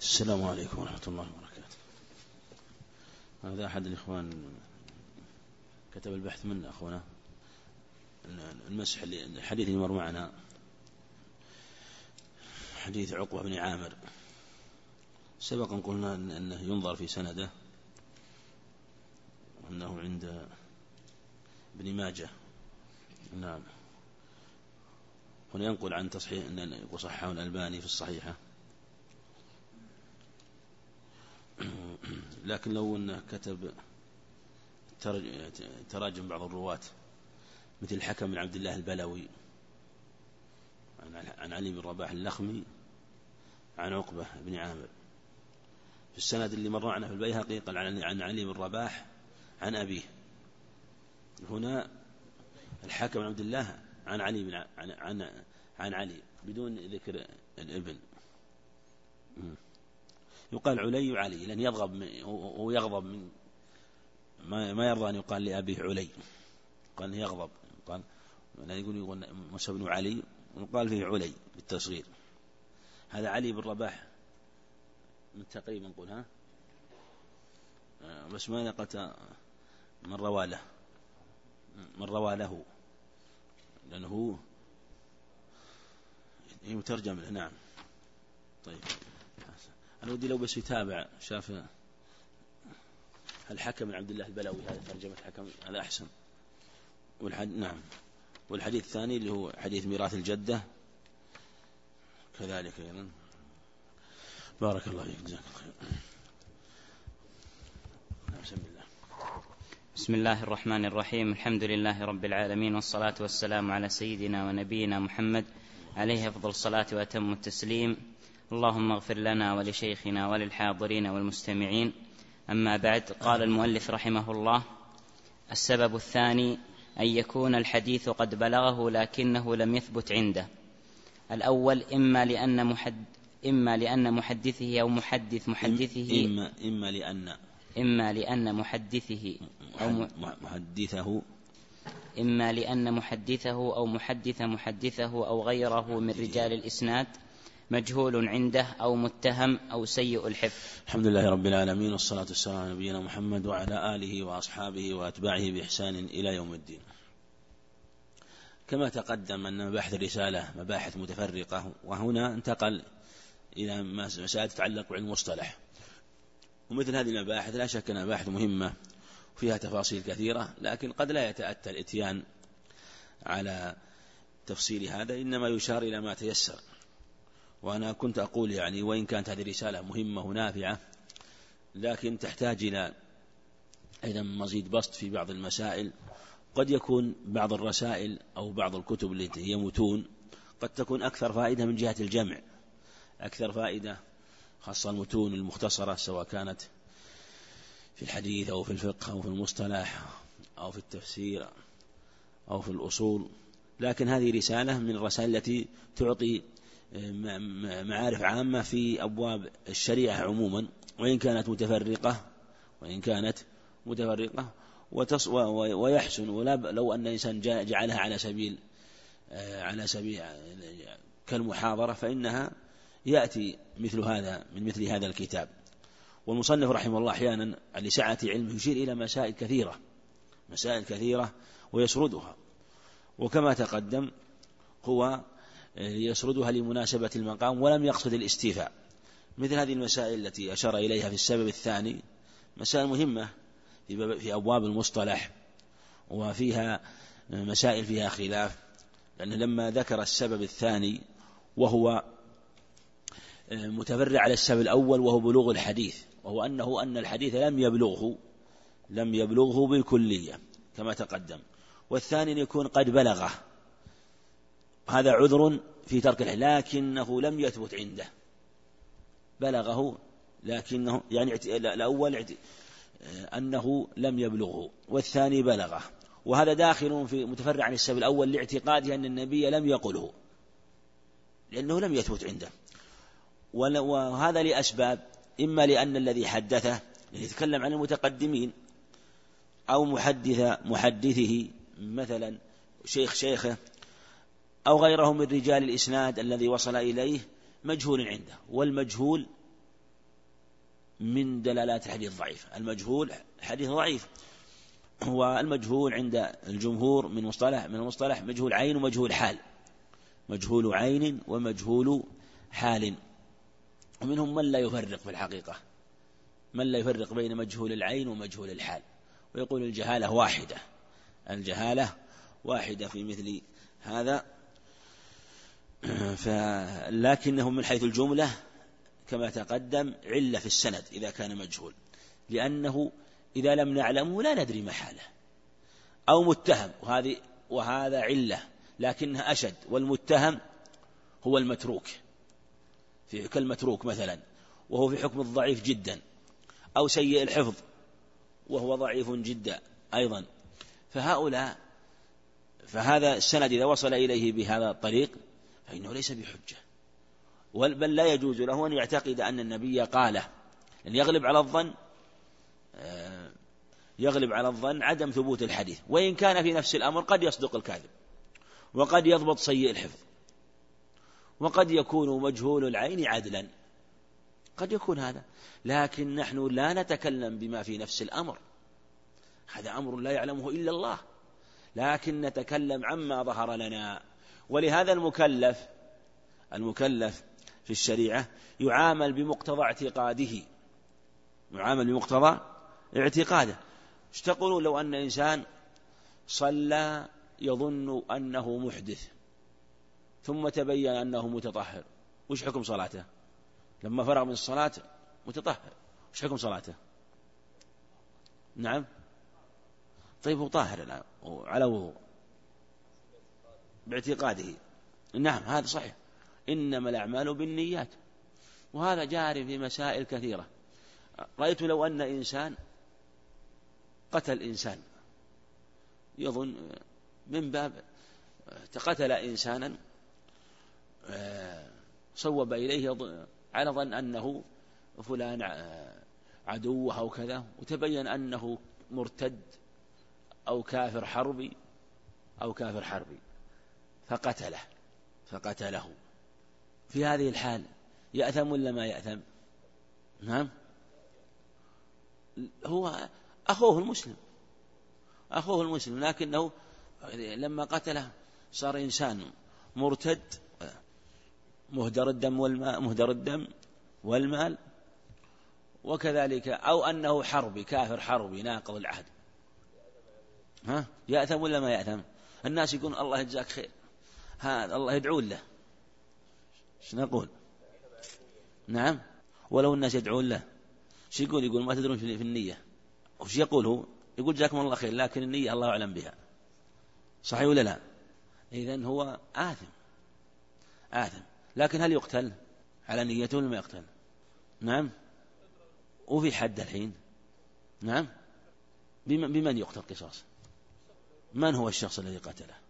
السلام عليكم ورحمة الله وبركاته. هذا أحد الإخوان كتب البحث منا أخونا. المسح الحديث اللي مر معنا. حديث عقبة بن عامر. سبقا قلنا أنه ينظر في سنده. أنه عند ابن ماجه. نعم. هنا ينقل عن تصحيح أن وصححه الألباني في الصحيحة. لكن لو أنه كتب تراجم بعض الرواة مثل الحكم بن عبد الله البلوي عن علي بن رباح اللخمي عن عقبة بن عامر. في السند اللي مر معنا في البيهقي قال عن علي بن رباح عن أبيه. هنا الحكم بن عبد الله عن علي بن عن عن, عن علي بدون ذكر الابن يقال علي علي لأن يغضب هو يغضب من ما ما يرضى أن يقال لأبيه علي. قال يغضب. قال لا يقول يقول موسى بن علي وقال فيه علي بالتصغير. هذا علي بن رباح. من تقريبا نقول ها بس ما نقلت من روى له. من روى له. لأنه مترجم له نعم. طيب. أنا ودي لو بس يتابع شاف الحكم عبد الله البلوي هذا ترجمة الحكم هذا أحسن. والحد نعم. والحديث الثاني اللي هو حديث ميراث الجدة كذلك أيضا. بارك الله فيك جزاك الله خير. نعم، الله. بسم الله الرحمن الرحيم. الحمد لله رب العالمين والصلاة والسلام على سيدنا ونبينا محمد عليه أفضل الصلاة وأتم التسليم. اللهم اغفر لنا ولشيخنا وللحاضرين والمستمعين. أما بعد قال المؤلف رحمه الله السبب الثاني أن يكون الحديث قد بلغه لكنه لم يثبت عنده. الأول إما لأن محد إما لأن محدثه أو محدث محدثه. إما إما لأن. إما لأن محدثه أو محدثه. إما لأن محدثه أو محدث محدثه أو غيره من رجال الإسناد. مجهول عنده أو متهم أو سيء الحفظ. الحمد لله رب العالمين والصلاة والسلام على نبينا محمد وعلى آله وأصحابه وأتباعه بإحسان إلى يوم الدين. كما تقدم أن مباحث الرسالة مباحث متفرقة وهنا انتقل إلى مسائل تتعلق بعلم المصطلح ومثل هذه المباحث لا شك أنها مباحث مهمة وفيها تفاصيل كثيرة لكن قد لا يتأتى الإتيان على تفصيل هذا إنما يشار إلى ما تيسر. وأنا كنت أقول يعني وإن كانت هذه رسالة مهمة ونافعة لكن تحتاج إلى أيضا مزيد بسط في بعض المسائل. قد يكون بعض الرسائل أو بعض الكتب التي هي متون قد تكون أكثر فائدة من جهة الجمع. أكثر فائدة خاصة المتون المختصرة سواء كانت في الحديث أو في الفقه أو في المصطلح أو في التفسير أو في الأصول. لكن هذه رسالة من الرسائل التي تعطي معارف عامة في أبواب الشريعة عموما وإن كانت متفرقة وإن كانت متفرقة وتص ويحسن ولا لو أن الإنسان جعلها على سبيل آه، على سبيل كالمحاضرة فإنها يأتي مثل هذا من مثل هذا الكتاب. والمصنف رحمه الله أحيانا لسعة علمه يشير إلى مسائل كثيرة مسائل كثيرة ويسردها. وكما تقدم هو يسردها لمناسبة المقام ولم يقصد الاستيفاء. مثل هذه المسائل التي أشار إليها في السبب الثاني مسائل مهمة في أبواب المصطلح وفيها مسائل فيها خلاف لأنه لما ذكر السبب الثاني وهو متفرع على السبب الأول وهو بلوغ الحديث وهو أنه أن الحديث لم يبلغه لم يبلغه بالكلية كما تقدم. والثاني أن يكون قد بلغه. هذا عذر في ترك الحديث لكنه لم يثبت عنده. بلغه لكنه يعني الأول أنه لم يبلغه والثاني بلغه. وهذا داخل في متفرع عن السبب الأول لاعتقاده أن النبي لم يقله لأنه لم يثبت عنده. وهذا لأسباب إما لأن الذي حدثه يتكلم عن المتقدمين أو محدث محدثه مثلا شيخ شيخه أو غيره من رجال الإسناد الذي وصل إليه مجهول عنده والمجهول من دلالات الحديث الضعيف المجهول حديث ضعيف. والمجهول عند الجمهور من مصطلح من المصطلح مجهول عين ومجهول حال. مجهول عين ومجهول حال. ومنهم من لا يفرق في الحقيقة. من لا يفرق بين مجهول العين ومجهول الحال. ويقول الجهالة واحدة. الجهالة واحدة في مثل هذا. لكنه من حيث الجملة كما تقدم علة في السند إذا كان مجهول لأنه إذا لم نعلمه لا ندري ما حاله أو متهم وهذه وهذا علة لكنها أشد والمتهم هو المتروك في كالمتروك مثلا وهو في حكم الضعيف جدا أو سيء الحفظ وهو ضعيف جدا أيضا. فهؤلاء فهذا السند إذا وصل إليه بهذا الطريق فإنه ليس بحجة. بل لا يجوز له أن يعتقد أن النبي قاله. لأن يغلب على الظن آه، يغلب على الظن عدم ثبوت الحديث. وإن كان في نفس الأمر قد يصدق الكاذب وقد يضبط سيء الحفظ وقد يكون مجهول العين عدلا. قد يكون هذا. لكن نحن لا نتكلم بما في نفس الأمر. هذا أمر لا يعلمه إلا الله. لكن نتكلم عما ظهر لنا. ولهذا المكلف المكلف في الشريعة يعامل بمقتضى اعتقاده. يعامل بمقتضى اعتقاده. إيش تقولون لو أن إنسان صلى يظن أنه محدث ثم تبين أنه متطهر وش حكم صلاته؟ لما فرغ من الصلاة متطهر وش حكم صلاته؟ نعم؟ طيب هو طاهر الآن على وضوء. باعتقاده. نعم هذا صحيح. إنما الأعمال بالنيات. وهذا جاري في مسائل كثيرة. رأيت لو أن إنسان قتل إنسان. يظن من باب قتل إنسانا صوب إليه على ظن أنه فلان عدوه أو كذا وتبين أنه مرتد أو كافر حربي أو كافر حربي. فقتله فقتله. في هذه الحال يأثم ولا ما يأثم؟ نعم. هو أخوه المسلم أخوه المسلم لكنه لما قتله صار إنسان مرتد مهدر الدم والماء مهدر الدم والمال وكذلك أو أنه حربي كافر حربي ناقض العهد. ها؟ يأثم ولا ما يأثم؟ الناس يقول الله يجزاك خير. هذا الله يدعون له. إيش نقول نعم. ولو الناس يدعون له. إيش يقول؟ يقول ما تدرون في النية. وش يقول هو؟ يقول جزاكم الله خير لكن النية الله أعلم بها. صحيح ولا لا؟ إذا هو آثم. آثم. لكن هل يقتل؟ على نيته ولا ما يقتل؟ نعم. وفي حد الحين؟ نعم. بمن يقتل قصاص؟ من هو الشخص الذي قتله؟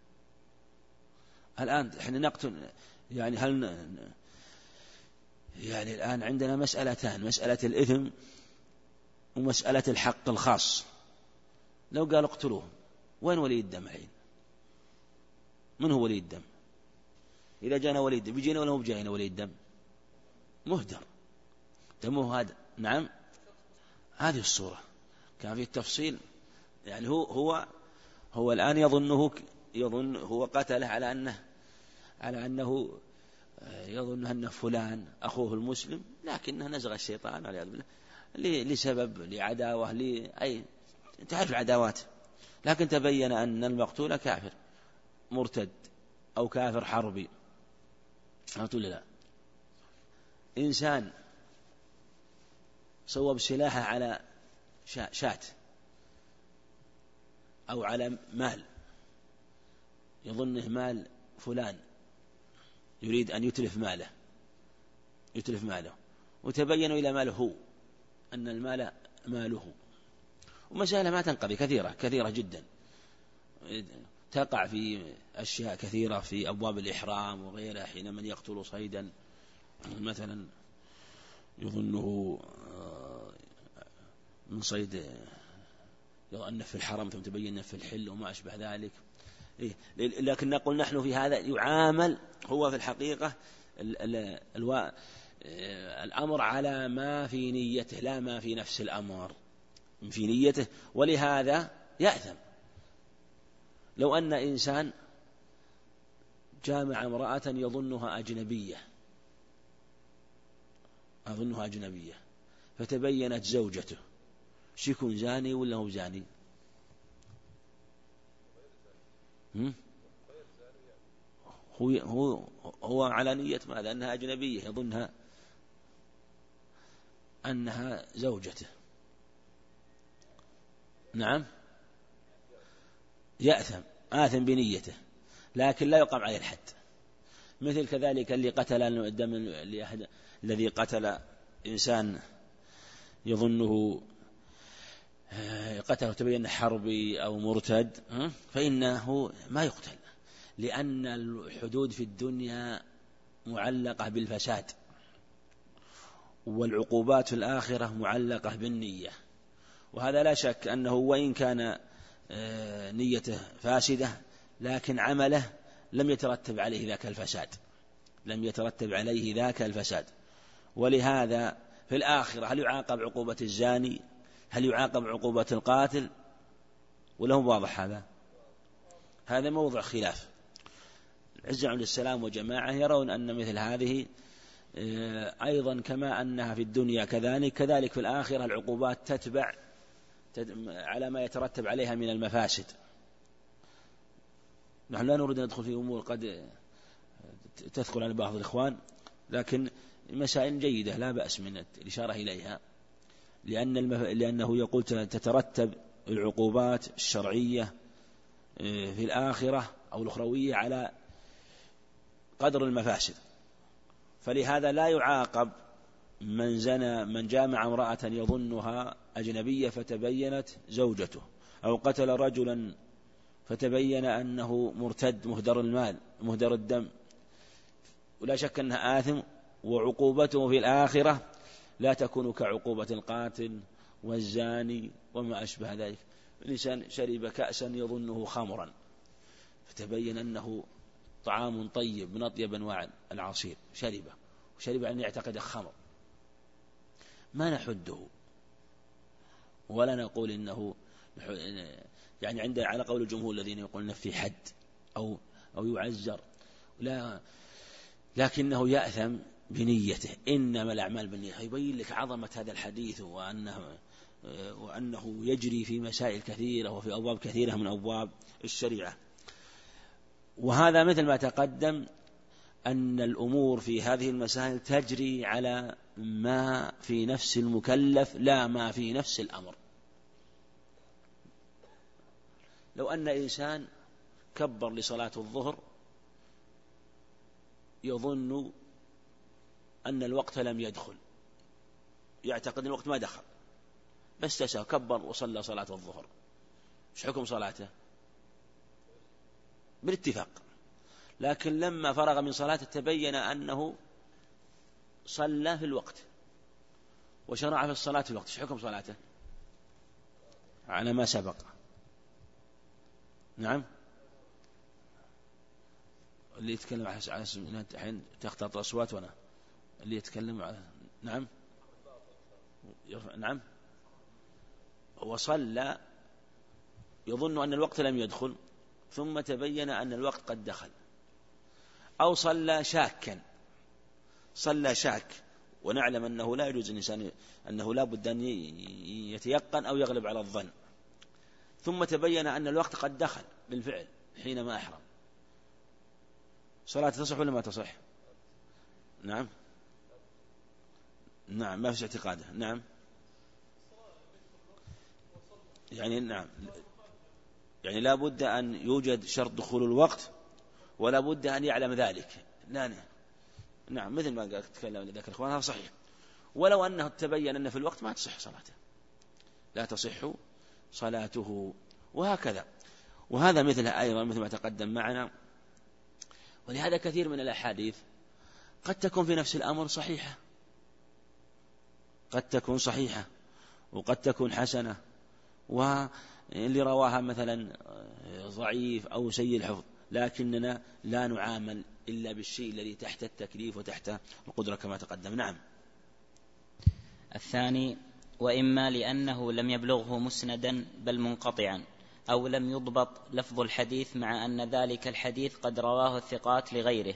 الآن إحنا نقتل يعني هل يعني الآن عندنا مسألتان مسألة الإثم ومسألة الحق الخاص. لو قال اقتلوه وين ولي الدم الحين؟ من هو ولي الدم؟ إذا جانا ولي الدم بيجينا ولا هو بجاينا ولي الدم؟ مهدر. دمه هذا نعم؟ هذه الصورة. كان في التفصيل يعني هو هو هو الآن يظنه يظن هو قتله على أنه على أنه آه، يظن أن فلان أخوه المسلم لكنه نزغ الشيطان والعياذ بالله لسبب لعداوة لأي تعرف العداوات لكن تبين أن المقتول كافر مرتد أو كافر حربي. قلت لا. إنسان صوب سلاحه على شاة أو على مال يظنه مال فلان يريد أن يتلف ماله يتلف ماله. وتبين إلى ماله هو أن المال ماله. ومسألة ما تنقضي كثيرة كثيرة جدا. تقع في أشياء كثيرة في أبواب الإحرام وغيرها حين من يقتل صيدا. مثلا يظنه آه، من صيد أنه في الحرم ثم تبين في الحل وما أشبه ذلك. لكن نقول نحن في هذا يعامل هو في الحقيقة آه، الأمر على ما في نيته لا ما في نفس الأمر. في نيته ولهذا يأثم. لو أن إنسان جامع امرأة يظنها أجنبية. أظنها أجنبية. فتبينت زوجته. شيكون زاني ولا هو زاني؟ هو هو هو على نية ماذا؟ أنها أجنبية يظنها أنها زوجته. نعم. يأثم آثم بنيته لكن لا يقام عليه الحد. مثل كذلك اللي قتل الدم الذي قتل إنسان يظنه قتله تبين حربي أو مرتد فإنه ما يقتل لأن الحدود في الدنيا معلقة بالفساد والعقوبات في الآخرة معلقة بالنية. وهذا لا شك أنه وإن كان آه، نيته فاسدة لكن عمله لم يترتب عليه ذاك الفساد لم يترتب عليه ذاك الفساد. ولهذا في الآخرة هل يعاقب عقوبة الزاني؟ هل يعاقب عقوبة القاتل؟ ولا هو واضح هذا؟ هذا موضع خلاف. العزة عند السلام وجماعة يرون أن مثل هذه آه، أيضا كما أنها في الدنيا كذلك كذلك في الآخرة العقوبات تتبع على ما يترتب عليها من المفاسد. نحن لا نريد أن ندخل في أمور قد تثقل على بعض الإخوان لكن مسائل جيدة لا بأس من الإشارة إليها. لأن المف... لأنه يقول تترتب العقوبات الشرعية آه، في الآخرة أو الأخروية على قدر المفاسد. فلهذا لا يعاقب من زنى من جامع امرأة يظنها أجنبية فتبينت زوجته أو قتل رجلا فتبين أنه مرتد مهدر المال مهدر الدم. ولا شك أنها آثم وعقوبته في الآخرة لا تكون كعقوبة القاتل والزاني وما أشبه ذلك. الإنسان شرب كأسا يظنه خمرا فتبين أنه طعام طيب من أطيب أنواع العصير شربه وشرب أن يعتقد خمر ما نحده؟ ولا نقول إنه يعني عند على قول الجمهور الذين يقولون في حد أو أو يعزر لا لكنه يأثم بنيته. إنما الأعمال بالنية. يبين لك عظمة هذا الحديث وأنه وأنه يجري في مسائل كثيرة وفي أبواب كثيرة من أبواب الشريعة. وهذا مثل ما تقدم أن الأمور في هذه المسائل تجري على ما في نفس المكلف لا ما في نفس الأمر. لو أن إنسان كبر لصلاة الظهر يظن أن الوقت لم يدخل. يعتقد أن الوقت ما دخل. بس تسا كبر وصلى صلاة الظهر. إيش حكم صلاته؟ بالاتفاق. لكن لما فرغ من صلاته تبين أنه صلى في الوقت وشرع في الصلاة في الوقت. إيش حكم صلاته؟ على ما سبق. نعم. اللي يتكلم على الحين تختلط الأصوات وأنا اللي يتكلم على نعم. نعم. وصلى يظن أن الوقت لم يدخل ثم تبين أن الوقت قد دخل. أو صلى شاكا. صلى شاك. ونعلم أنه لا يجوز الإنسان أنه لا بد أن يتيقن أو يغلب على الظن. ثم تبين أن الوقت قد دخل بالفعل حينما أحرم. صلاة تصح ولا ما تصح؟ نعم. نعم ما فيش اعتقاده نعم. يعني نعم. يعني لا بد أن يوجد شرط دخول الوقت ولا بد أن يعلم ذلك. لا نعم, نعم مثل ما تكلم ذاك الإخوان هذا صحيح. ولو أنه تبين أن في الوقت ما تصح صلاته. لا تصح صلاته. وهكذا. وهذا مثلها أيضا مثل ما تقدم معنا. ولهذا كثير من الأحاديث قد تكون في نفس الأمر صحيحة. قد تكون صحيحة وقد تكون حسنة واللي رواها مثلا ضعيف أو سيء الحفظ لكننا لا نعامل إلا بالشيء الذي تحت التكليف وتحت القدرة كما تقدم. نعم. الثاني وإما لأنه لم يبلغه مسندا بل منقطعا أو لم يضبط لفظ الحديث مع أن ذلك الحديث قد رواه الثقات لغيره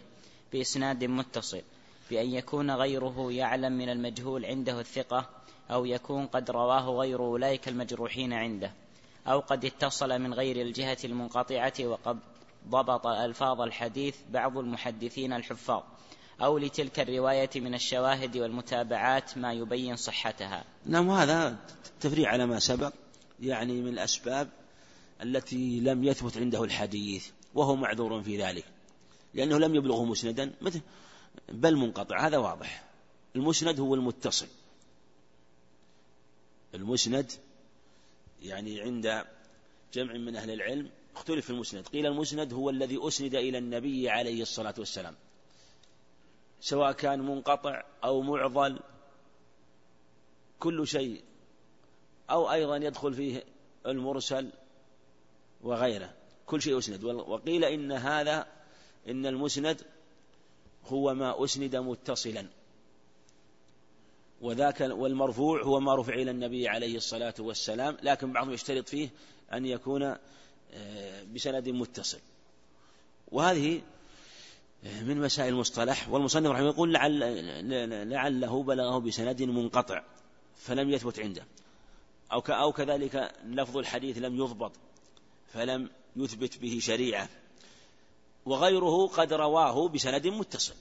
بإسناد متصل. بأن يكون غيره يعلم من المجهول عنده الثقة أو يكون قد رواه غير أولئك المجروحين عنده أو قد اتصل من غير الجهة المنقطعة وقد ضبط ألفاظ الحديث بعض المحدثين الحفاظ أو لتلك الرواية من الشواهد والمتابعات ما يبين صحتها. نعم هذا تفريع على ما سبق يعني من الأسباب التي لم يثبت عنده الحديث وهو معذور في ذلك لأنه لم يبلغه مسندا. مثل بل منقطع. هذا واضح. المسند هو المتصل. المسند يعني عند جمع من أهل العلم اختلف في المسند. قيل المسند هو الذي أسند إلى النبي عليه الصلاة والسلام. سواء كان منقطع أو معضل كل شيء. أو أيضا يدخل فيه المرسل وغيره. كل شيء أسند. وقيل إن هذا إن المسند هو ما أسند متصلا. وذاك والمرفوع هو ما رفع إلى النبي عليه الصلاة والسلام لكن بعضهم يشترط فيه أن يكون آه، بسند متصل. وهذه آه، من مسائل المصطلح. والمصنف رحمه يقول لعل لعله بلغه بسند منقطع فلم يثبت عنده. أو أو كذلك لفظ الحديث لم يضبط فلم يثبت به شريعة. وغيره قد رواه بسند متصل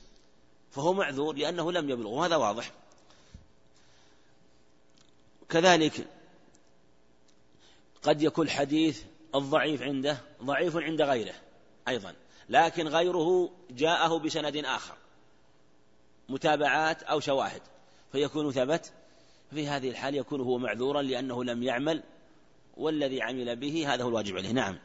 فهو معذور لأنه لم يبلغ وهذا واضح. كذلك قد يكون الحديث الضعيف عنده ضعيف عند غيره أيضا لكن غيره جاءه بسند آخر متابعات أو شواهد فيكون ثبت في هذه الحال يكون هو معذورا لأنه لم يعمل والذي عمل به هذا هو الواجب عليه. نعم.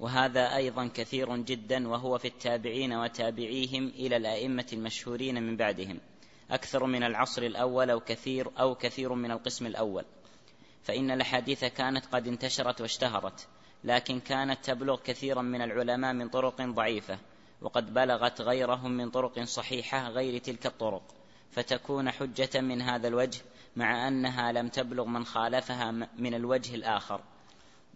وهذا أيضا كثير جدا وهو في التابعين وتابعيهم إلى الأئمة المشهورين من بعدهم أكثر من العصر الأول أو كثير أو كثير من القسم الأول. فإن الأحاديث كانت قد انتشرت واشتهرت لكن كانت تبلغ كثيرا من العلماء من طرق ضعيفة وقد بلغت غيرهم من طرق صحيحة غير تلك الطرق فتكون حجة من هذا الوجه مع أنها لم تبلغ من خالفها من الوجه الآخر.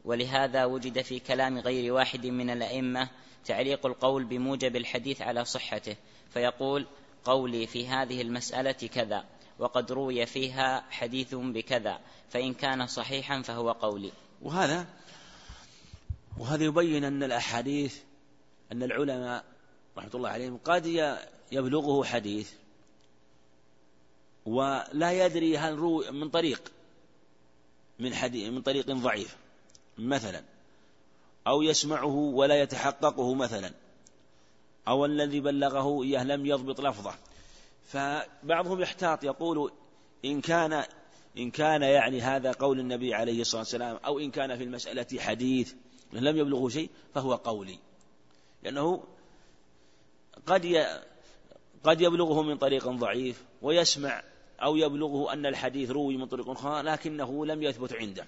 ولهذا وجد في كلام غير واحد من الأئمة تعليق القول بموجب الحديث على صحته فيقول قولي في هذه المسألة كذا وقد روي فيها حديث بكذا فإن كان صحيحا فهو قولي. وهذا وهذا يبين أن الأحاديث أن العلماء رحمة الله عليهم قد يبلغه حديث ولا يدري هل روي من طريق من حديث من طريق ضعيف. مثلا أو يسمعه ولا يتحققه مثلا أو الذي بلغه إياه لم يضبط لفظه. فبعضهم يحتاط يقول إن كان إن كان يعني هذا قول النبي عليه الصلاة والسلام أو إن كان في المسألة حديث لم يبلغه شيء فهو قولي. لأنه قد قد يبلغه من طريق ضعيف ويسمع أو يبلغه أن الحديث روي من طريق أخرى لكنه لم يثبت عنده.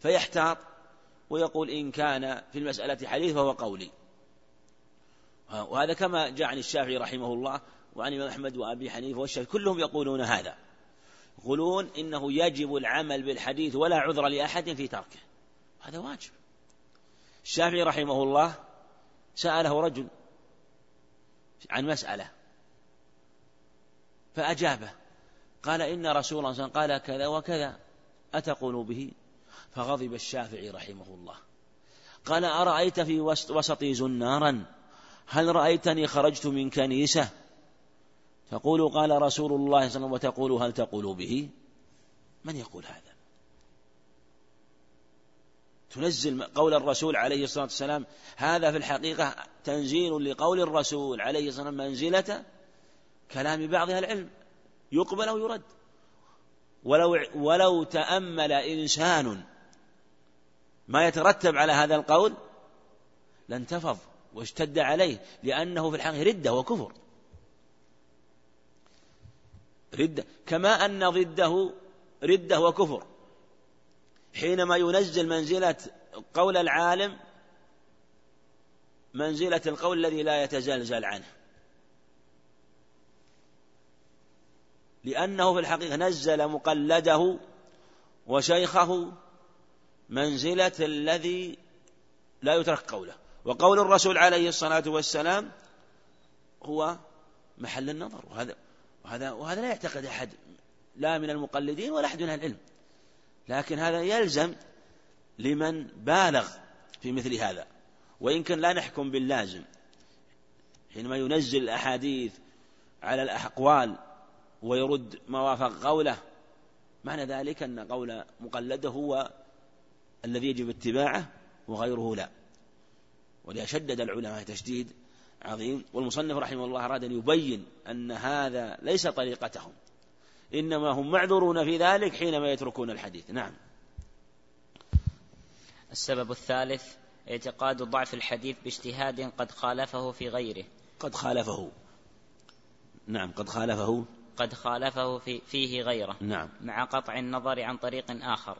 فيحتاط ويقول إن كان في المسألة حديث فهو قولي. وهذا كما جاء عن الشافعي رحمه الله وعن الإمام أحمد وأبي حنيفة والشافعي كلهم يقولون هذا. يقولون إنه يجب العمل بالحديث ولا عذر لأحد في تركه. هذا واجب. الشافعي رحمه الله سأله رجل عن مسألة فأجابه قال إن رسول الله صلى الله عليه وسلم قال كذا وكذا أتقول به؟ فغضب الشافعي رحمه الله. قال أرأيت في وسطي زنارا؟ هل رأيتني خرجت من كنيسة؟ تقول قال رسول الله صلى الله عليه وسلم. وتقول هل تقول به؟ من يقول هذا؟ تنزل قول الرسول عليه الصلاة والسلام. هذا في الحقيقة تنزيل لقول الرسول عليه الصلاة والسلام منزلة كلام بعض أهل العلم. يقبل أو يرد. ولو ولو تأمل إنسان ما يترتب على هذا القول لانتفض واشتد عليه لأنه في الحقيقة ردة وكفر. ردة كما أن ضده ردة وكفر. حينما ينزل منزلة قول العالم منزلة القول الذي لا يتزلزل عنه. لأنه في الحقيقة نزل مقلده وشيخه منزلة الذي لا يترك قوله. وقول الرسول عليه الصلاة والسلام هو محل النظر. وهذا وهذا وهذا لا يعتقد أحد لا من المقلدين ولا أحد من أهل العلم. لكن هذا يلزم لمن بالغ في مثل هذا. وإن كان لا نحكم باللازم. حينما ينزل الأحاديث على الأقوال ويرد ما وافق قوله. معنى ذلك أن قول مقلده هو الذي يجب اتباعه وغيره لا. وليشدد العلماء تشديد عظيم. والمصنف رحمه الله أراد أن يبين أن هذا ليس طريقتهم. إنما هم معذورون في ذلك حينما يتركون الحديث. نعم. السبب الثالث اعتقاد ضعف الحديث باجتهاد قد خالفه في غيره. قد خالفه. نعم قد خالفه. قد خالفه في فيه غيره. نعم. مع قطع النظر عن طريق آخر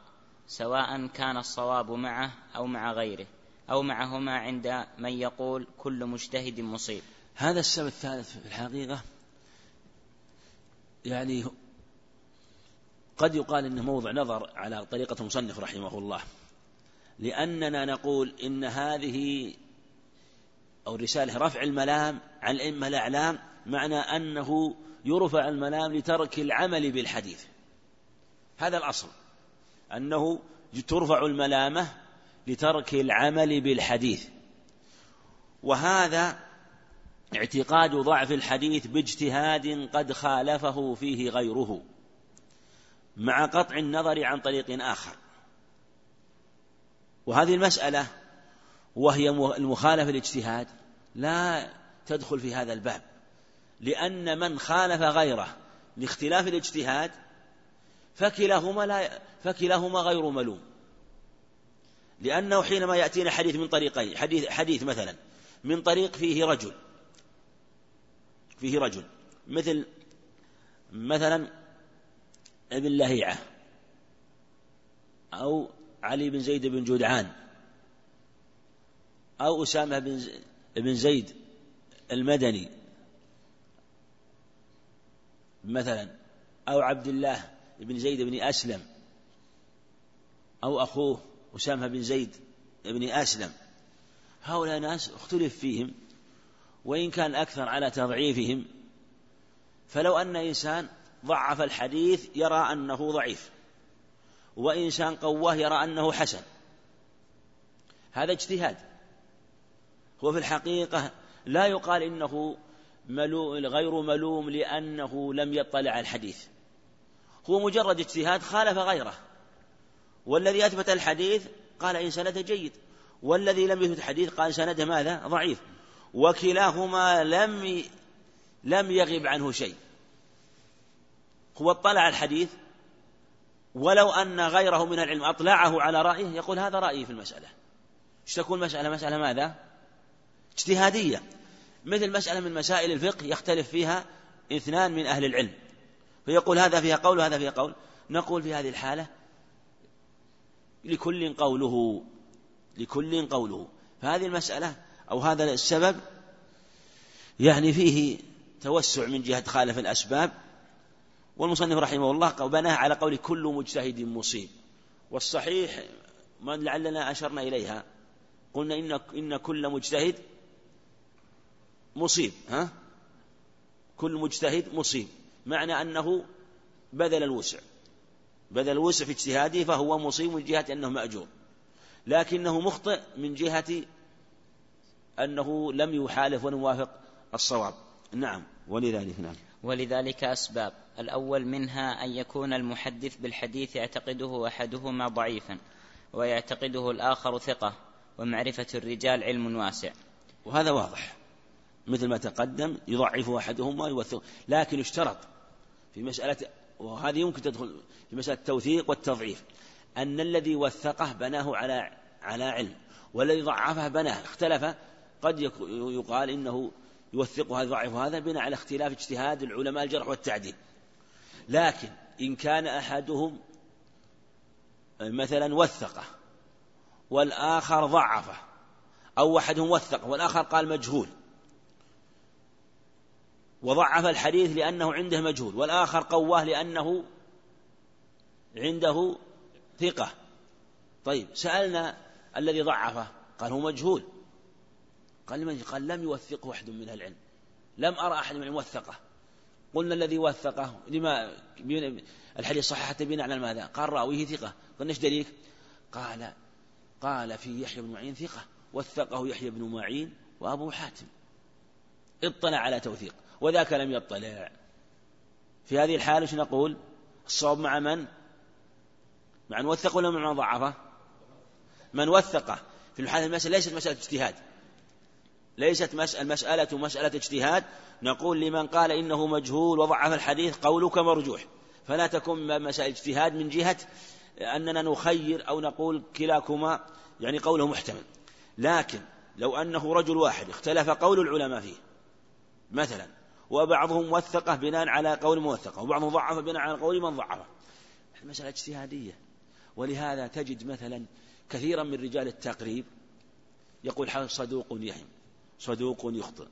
سواء كان الصواب معه أو مع غيره أو معهما عند من يقول كل مجتهد مصيب. هذا السبب الثالث في الحقيقة يعني قد يقال إنه موضع نظر على طريقة المصنف رحمه الله لأننا نقول إن هذه أو الرسالة رفع الملام عن الأئمة الأعلام معنى أنه يرفع الملام لترك العمل بالحديث. هذا الأصل. أنه ترفع الملامة لترك العمل بالحديث. وهذا اعتقاد ضعف الحديث باجتهاد قد خالفه فيه غيره مع قطع النظر عن طريق آخر. وهذه المسألة وهي المخالفة الاجتهاد لا تدخل في هذا الباب. لأن من خالف غيره لاختلاف الاجتهاد فكلاهما لا فكلاهما غير ملوم. لأنه حينما يأتينا حديث من طريقين حديث حديث مثلا من طريق فيه رجل فيه رجل مثل مثلا ابن لهيعة أو علي بن زيد بن جدعان أو أسامة بن زيد المدني مثلا أو عبد الله بن زيد بن أسلم أو أخوه أسامة بن زيد بن أسلم. هؤلاء ناس اختلف فيهم وإن كان أكثر على تضعيفهم فلو أن إنسان ضعف الحديث يرى أنه ضعيف وإنسان قواه يرى أنه حسن. هذا اجتهاد. هو في الحقيقة لا يقال إنه غير ملوم لأنه لم يطلع على الحديث. هو مجرد اجتهاد خالف غيره. والذي أثبت الحديث قال إن سنده جيد. والذي لم يثبت الحديث قال سنده ماذا؟ ضعيف. وكلاهما لم لم يغب عنه شيء. هو اطلع الحديث ولو أن غيره من العلم أطلعه على رأيه يقول هذا رأيي في المسألة. تكون مسألة مسألة ماذا؟ اجتهادية. مثل مسألة من مسائل الفقه يختلف فيها اثنان من أهل العلم. فيقول هذا فيها قول وهذا فيها قول. نقول في هذه الحالة لكل قوله لكل قوله. فهذه المسألة أو هذا السبب يعني فيه توسع من جهة خالف الأسباب. والمصنف رحمه الله بناه على قول كل مجتهد مصيب. والصحيح ما لعلنا أشرنا إليها. قلنا إن إن كل مجتهد مصيب ها؟ كل مجتهد مصيب معنى أنه بذل الوسع. بذل الوسع في اجتهاده فهو مصيب من جهة أنه مأجور. لكنه مخطئ من جهة أنه لم يحالف ولم يوافق الصواب. نعم ولذلك نعم. ولذلك أسباب. الأول منها أن يكون المحدث بالحديث يعتقده أحدهما ضعيفا ويعتقده الآخر ثقة ومعرفة الرجال علم واسع. وهذا واضح. مثل ما تقدم يضعف أحدهما ويوثق لكن اشترط في مسألة وهذه يمكن تدخل في مسألة التوثيق والتضعيف أن الذي وثقه بناه على على علم والذي ضعفه بناه اختلف قد يقال إنه يوثق هذا يضعف هذا بناء على اختلاف اجتهاد العلماء الجرح والتعديل. لكن إن كان أحدهم مثلا وثقه والآخر ضعفه أو أحدهم وثق والآخر قال مجهول وضعف الحديث لأنه عنده مجهول والآخر قواه لأنه عنده ثقة. طيب سألنا الذي ضعفه قال هو مجهول. قال لمن؟ قال لم يوثقه أحد من العلم. لم أرى أحد من وثقه. قلنا الذي وثقه لما الحديث صححت بناء على ماذا؟ قال رأويه ثقة. قلنا إيش دليل؟ قال قال في يحيى بن معين ثقة. وثقه يحيى بن معين وأبو حاتم. اطلع على توثيق. وذاك لم يطلع في هذه الحالة إيش نقول؟ الصواب مع من؟ مع من وثق ولا مع من ضعفه؟ من وثقه في الحالة المسألة ليست مسألة اجتهاد ليست المسألة مسألة اجتهاد نقول لمن قال إنه مجهول وضعف الحديث قولك مرجوح فلا تكون مسائل اجتهاد من جهة أننا نخير أو نقول كلاكما يعني قوله محتمل لكن لو أنه رجل واحد اختلف قول العلماء فيه مثلا وبعضهم وثقه بناء على قول موثقة وبعضهم ضعف بناء على قول من ضعفه المسألة اجتهادية. ولهذا تجد مثلا كثيرا من رجال التقريب يقول صدوق يهم صدوق يخطئ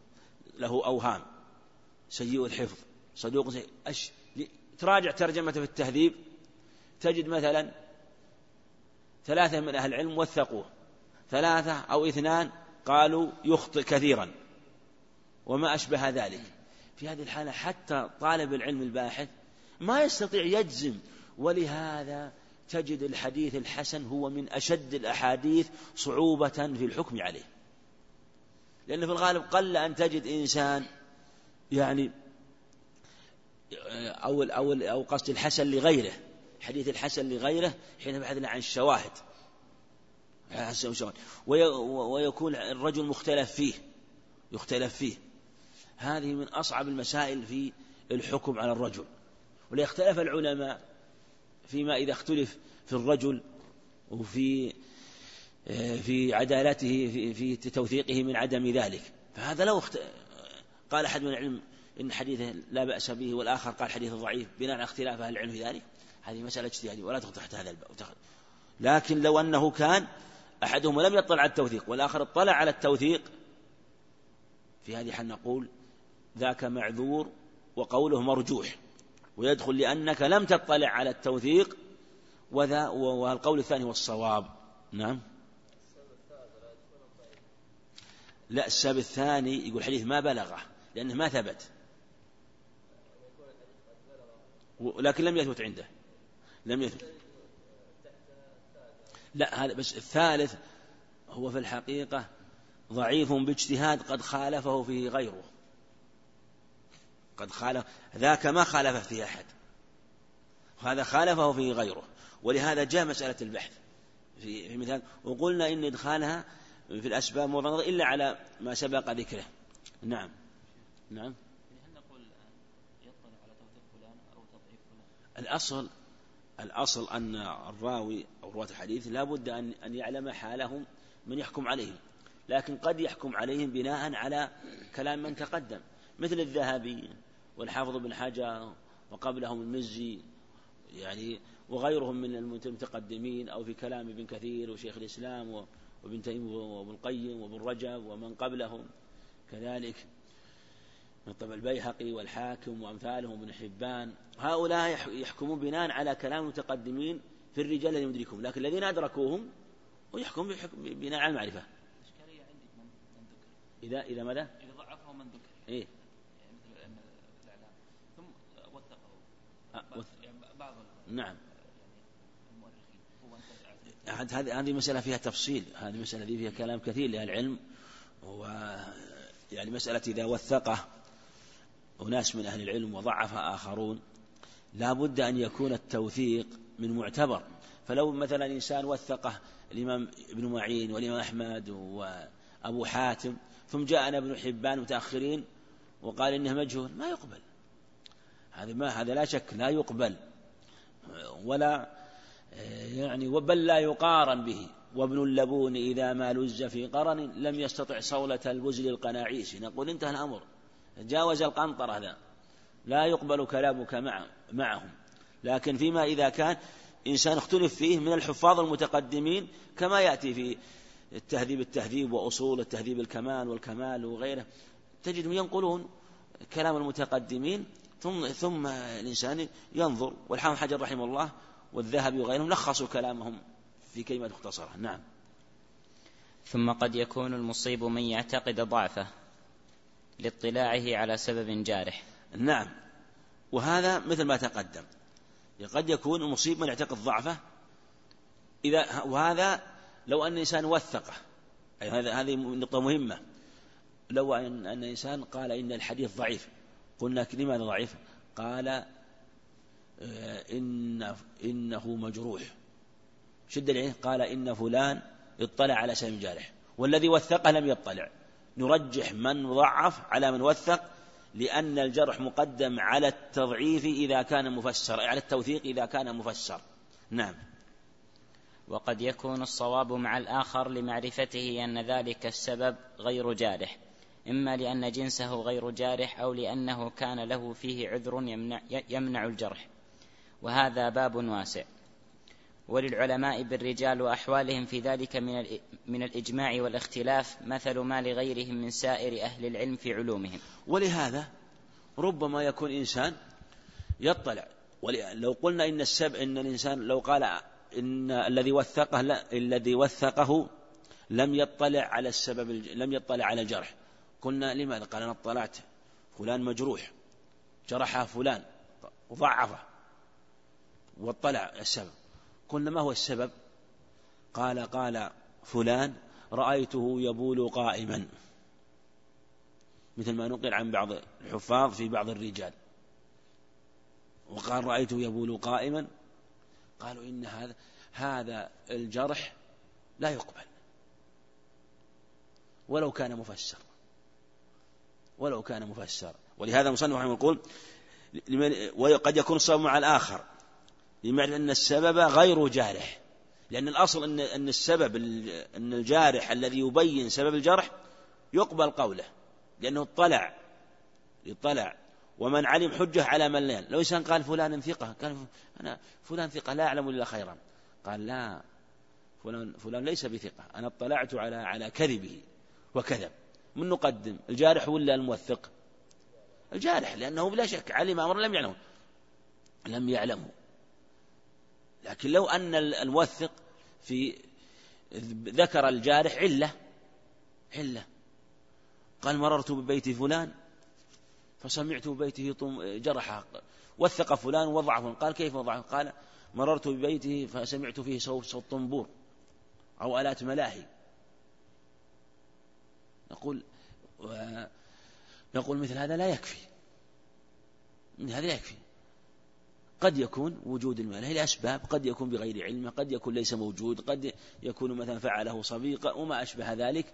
له أوهام سيء الحفظ صدوق سيء. أش... تراجع ترجمته في التهذيب. تجد مثلا ثلاثة من أهل العلم وثقوه. ثلاثة أو اثنان قالوا يخطئ كثيرا وما أشبه ذلك. في هذه الحالة حتى طالب العلم الباحث ما يستطيع يجزم. ولهذا تجد الحديث الحسن هو من أشد الأحاديث صعوبة في الحكم عليه. لأن في الغالب قل أن تجد إنسان يعني أو أو أو قصد الحسن لغيره حديث الحسن لغيره حين يبحث عن الشواهد. ويكون الرجل مختلف فيه يختلف فيه. هذه من أصعب المسائل في الحكم على الرجل. وليختلف العلماء فيما إذا اختلف في الرجل وفي في عدالته في, في توثيقه من عدم ذلك. فهذا لو اخت... قال أحد من العلم إن حديثه لا بأس به والآخر قال حديثه ضعيف بناء على اختلاف أهل العلم في ذلك هذه مسألة اجتهادية ولا تخطئ تحت هذا الباب. لكن لو أنه كان أحدهم لم يطلع على التوثيق والآخر اطلع على التوثيق في هذه حال نقول ذاك معذور وقوله مرجوح ويدخل لأنك لم تطلع على التوثيق وذا والقول الثاني هو الصواب. نعم. لا السبب الثاني يقول حديث ما بلغه لأنه ما ثبت. لكن لم يثبت عنده. لم يثبت. لا هذا بس الثالث هو في الحقيقة ضعيف باجتهاد قد خالفه فيه غيره. قد خالف ذاك ما خالف فيه أحد. وهذا خالفه فيه غيره. ولهذا جاء مسألة البحث. في, مثال وقلنا إن إدخالها في الأسباب موضع إلا على ما سبق ذكره. نعم. نعم. الأصل الأصل أن الراوي أو رواة الحديث لا بد أن أن يعلم حالهم من يحكم عليهم. لكن قد يحكم عليهم بناء على كلام من تقدم مثل الذهبي والحافظ بن حجر وقبلهم المزي يعني وغيرهم من المتقدمين أو في كلام ابن كثير وشيخ الإسلام وابن تيمية وابن القيم وابن رجب ومن قبلهم. كذلك من طبع البيهقي والحاكم وأمثالهم وابن حبان. هؤلاء يحكمون بناء على كلام المتقدمين في الرجال الذين يدركهم لكن الذين أدركوهم ويحكم بناء على المعرفة. إشكالية عندك من ذكر؟ إذا إذا ماذا؟ إذا ضعفه من ذكر. إيه يعني مثل الإعلام ثم وثقه أه يعني نعم. هذه هذه مسألة فيها تفصيل. هذه مسألة فيها كلام كثير لأهل العلم. و يعني مسألة إذا وثقه أناس من أهل العلم وضعف آخرون لا بد أن يكون التوثيق من معتبر. فلو مثلا إنسان وثقه الإمام ابن معين والإمام أحمد وأبو حاتم ثم جاءنا ابن حبان متأخرين وقال إنه مجهول ما يقبل. هذا ما هذا لا شك لا يقبل ولا يعني بل لا يقارن به. وابن اللبون إذا ما لز في قرن لم يستطع صولة البزل القناعيس. نقول انتهى الأمر. جاوز القنطرة هذا. لا يقبل كلامك مع معهم. لكن فيما إذا كان إنسان اختلف فيه من الحفاظ المتقدمين كما يأتي في التهذيب التهذيب وأصول التهذيب الكمال والكمال وغيره تجدهم ينقلون كلام المتقدمين ثم ثم الإنسان ينظر والحافظ حجر رحمه الله والذهبي وغيرهم لخصوا كلامهم في كلمة مختصرة. نعم. ثم قد يكون المصيب من يعتقد ضعفه لاطلاعه على سبب جارح. نعم. وهذا مثل ما تقدم. قد يكون المصيب من يعتقد ضعفه إذا وهذا لو أن الإنسان وثقه. أي هذا هذه نقطة مهمة. لو أن أن إنسان قال إن الحديث ضعيف قلنا لماذا ضعيف؟ قال آه، إن إنه مجروح. شد العين. قال إن فلان اطلع على سهم جارح. والذي وثقه لم يطلع. نرجح من ضعف على من وثق لأن الجرح مقدم على التضعيف إذا كان مفسر على التوثيق إذا كان مفسر. نعم. وقد يكون الصواب مع الآخر لمعرفته أن ذلك السبب غير جارح. إما لأن جنسه غير جارح أو لأنه كان له فيه عذر يمنع, يمنع الجرح. وهذا باب واسع. وللعلماء بالرجال وأحوالهم في ذلك من من الإجماع والاختلاف مثل ما لغيرهم من سائر أهل العلم في علومهم. ولهذا ربما يكون إنسان يطلع. لو قلنا إن السبب إن الإنسان لو قال إن الذي وثقه لا الذي وثقه لم يطلع على السبب لم يطلع على الجرح. قلنا لماذا؟ قال أنا اطلعت. فلان مجروح. جرحه فلان. وضعفه واطلع. السبب. قلنا ما هو السبب؟ قال قال فلان رأيته يبول قائما. مثل ما نقل عن بعض الحفاظ في بعض الرجال. وقال رأيته يبول قائما. قالوا إن هذا هذا الجرح لا يقبل. ولو كان مفسر. ولو كان مفسر ولهذا المصنف رحمه يقول وقد يكون الصواب مع الآخر لمعنى أن السبب غير جارح. لأن الأصل أن أن السبب أن الجارح الذي يبين سبب الجرح يقبل قوله لأنه اطلع اطلع. ومن علم حجة على من لا لو إنسان قال فلان ثقة قال أنا فلان ثقة لا أعلم إلا خيرا. قال لا فلان فلان ليس بثقة أنا اطلعت على على كذبه وكذب. من نقدم الجارح ولا الموثق؟ الجارح لأنه بلا شك علم أمر لم يعلمه. لم يعلمه. لكن لو أن الموثق في ذكر الجارح علة علة. قال مررت ببيت فلان فسمعت ببيته جرح وثق فلان وضعه قال كيف وضعه قال مررت ببيته فسمعت فيه صوت صوت طنبور أو آلات ملاهي. نقول نقول مثل هذا لا يكفي. هذا لا يكفي. قد يكون وجود المال لأسباب قد يكون بغير علمه قد يكون ليس موجود قد يكون مثلا فعله صديق وما أشبه ذلك.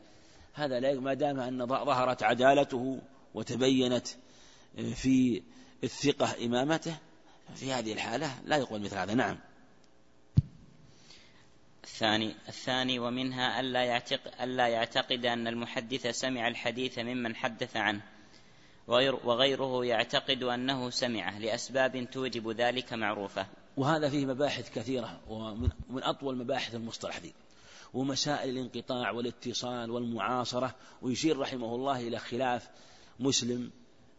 هذا لا ما دام أن ظهرت عدالته وتبينت في الثقة إمامته في هذه الحالة لا يقبل مثل هذا. نعم. الثاني الثاني ومنها ألا يعتقد, ألا يعتقد أن المحدث سمع الحديث ممن حدث عنه وغير وغيره يعتقد أنه سمعه لأسباب توجب ذلك معروفة. وهذا فيه مباحث كثيرة ومن أطول مباحث المصطلح ذي ومسائل الانقطاع والاتصال والمعاصرة ويشير رحمه الله إلى خلاف مسلم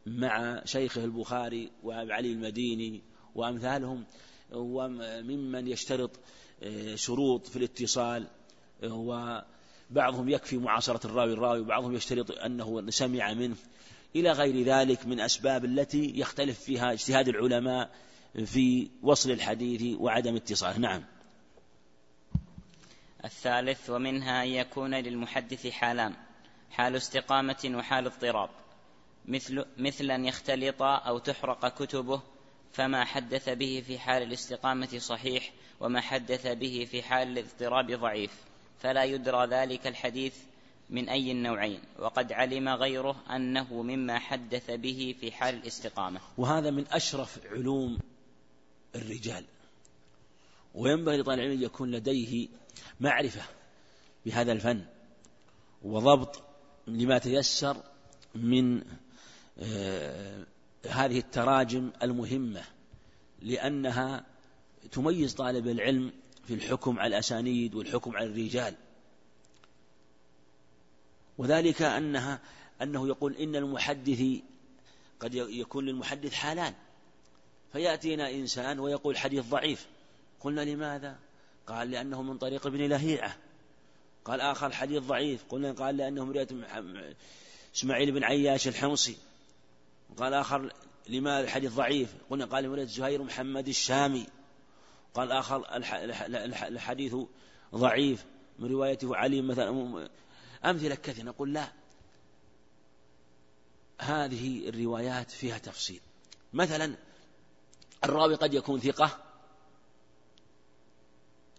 مع شيخه البخاري وعلي المديني وأمثالهم وممن يشترط شروط في الاتصال وبعضهم يكفي معاصرة الراوي الراوي وبعضهم يشترط أنه سمع منه. إلى غير ذلك من أسباب التي يختلف فيها اجتهاد العلماء في وصل الحديث وعدم اتصاله. نعم. الثالث ومنها أن يكون للمحدث حالان حال استقامة وحال اضطراب. مثل, مثل أن يختلط أو تحرق كتبه فما حدث به في حال الاستقامة صحيح وما حدث به في حال الاضطراب ضعيف فلا يدرى ذلك الحديث من أي النوعين وقد علم غيره أنه مما حدث به في حال الاستقامة. وهذا من أشرف علوم الرجال وينبغي لطالب العلم أن يكون لديه معرفة بهذا الفن وضبط لما تيسر من آه، هذه التراجم المهمة لأنها تميز طالب العلم في الحكم على الأسانيد والحكم على الرجال. وذلك أنها أنه يقول إن المحدث قد يكون للمحدث حالان. فيأتينا إنسان ويقول حديث ضعيف. قلنا لماذا؟ قال لأنه من طريق ابن لهيعة. قال آخر حديث ضعيف. قلنا قال لأنه من رواية إسماعيل بن عياش الحمصي. قال آخر لماذا الحديث ضعيف؟ قلنا قال من رواية زهير محمد الشامي. قال آخر الحديث ضعيف من روايته علي مثلا. أمثلة كثيرة نقول لا. هذه الروايات فيها تفصيل. مثلا الراوي قد يكون ثقة.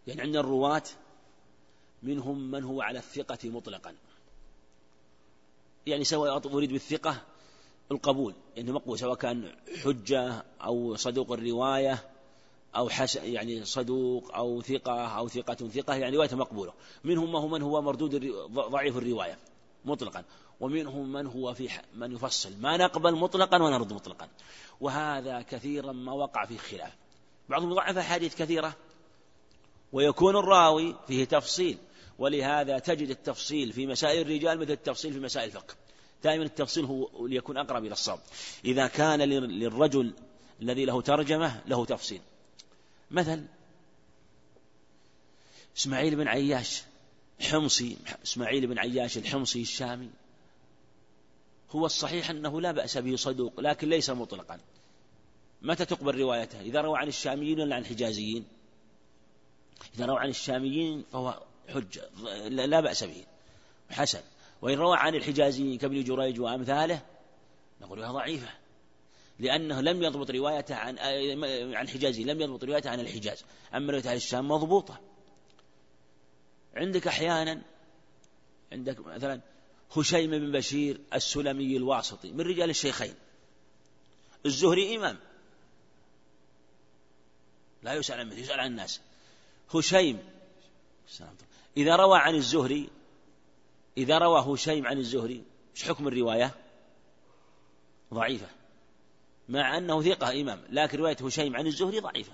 يعني عندنا الرواة منهم من هو على الثقة مطلقا. يعني سواء أريد بالثقة القبول. يعني مقبول سواء كان حجة أو صدوق الرواية. أو حس يعني صدوق أو ثقة أو ثقة ثقة يعني رواية مقبولة. منهم ما هو من هو مردود ضعيف الرواية مطلقا. ومنهم من هو في من يفصل. ما نقبل مطلقا ونرد مطلقا. وهذا كثيرا ما وقع في خلاف. بعضهم ضعف أحاديث كثيرة. ويكون الراوي فيه تفصيل. ولهذا تجد التفصيل في مسائل الرجال مثل التفصيل في مسائل الفقه. دائما التفصيل هو ليكون أقرب إلى الصواب. إذا كان للرجل الذي له ترجمة له تفصيل. مثل إسماعيل بن عياش حمصي إسماعيل بن عياش الحمصي الشامي. هو الصحيح أنه لا بأس به صدوق لكن ليس مطلقا. متى تقبل روايته؟ إذا روى عن الشاميين ولا عن الحجازيين؟ إذا روى عن الشاميين فهو حجة لا بأس به. حسن. وإن روى عن الحجازيين كابن جريج وأمثاله نقول هي ضعيفة. لأنه لم يضبط روايته عن عن حجازي لم يضبط روايته عن الحجاز. أما روايته عن الشام مضبوطة. عندك أحيانا عندك مثلا هشيم بن بشير السلمي الواسطي من رجال الشيخين. الزهري إمام. لا يسأل عن يسأل عن الناس. هشيم إذا روى عن الزهري إذا روى هشيم عن الزهري إيش حكم الرواية؟ ضعيفة. مع أنه ثقة إمام لكن رواية هشيم عن الزهري ضعيفة.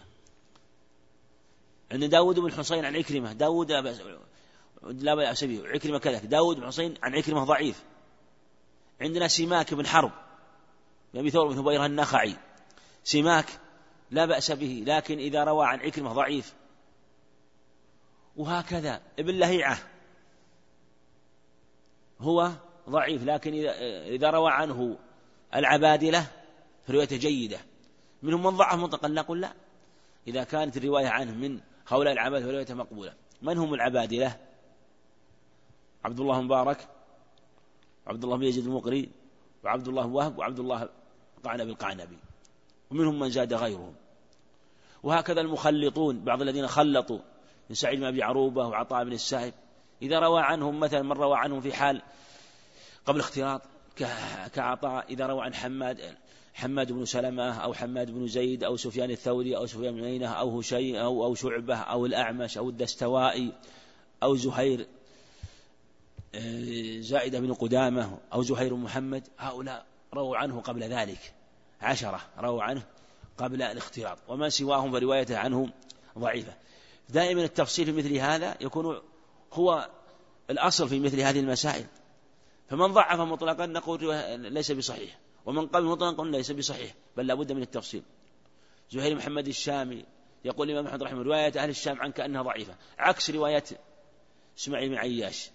عند داود بن حصين عن عكرمة داود لا بأس به عكرمة كذلك داود بن حصين عن عكرمة ضعيف. عندنا سماك بن حرب أبي ثور بن هبيرة النخعي. سماك لا بأس به لكن إذا روى عن عكرمة ضعيف. وهكذا ابن لهيعة هو ضعيف لكن إذا روى عنه العبادلة فروايته جيدة. منهم من ضعف مطلقا نقول لا. إذا كانت الرواية عنه من هؤلاء العباد فروايته مقبولة. من هم العبادلة عبد الله مبارك وعبد الله بن يزيد المقري وعبد الله وهب وعبد الله قعنبي القعنبي. ومنهم من زاد غيرهم. وهكذا المخلطون بعض الذين خلطوا من سعيد بن أبي عروبة وعطاء بن السائب. إذا روى عنهم مثلا من روى عنهم في حال قبل اختلاط كعطاء إذا روى عن حماد حماد بن سلمة أو حماد بن زيد أو سفيان الثوري أو سفيان بن عيينة أو هشي أو أو شعبة أو الأعمش أو الدستوائي أو زهير آه، زائدة بن قدامة أو زهير محمد هؤلاء رووا عنه قبل ذلك عشرة رووا عنه قبل الاختلاط وما سواهم فروايته عنه ضعيفة. دائما التفصيل في مثل هذا يكون هو الأصل في مثل هذه المسائل. فمن ضعف مطلقا نقول ليس بصحيح. ومن قبل مطلقا ليس بصحيح بل لابد من التفصيل. زهير محمد الشامي يقول الإمام أحمد رحمه رواية أهل الشام عنك أنها ضعيفة. عكس روايات إسماعيل بن عياش.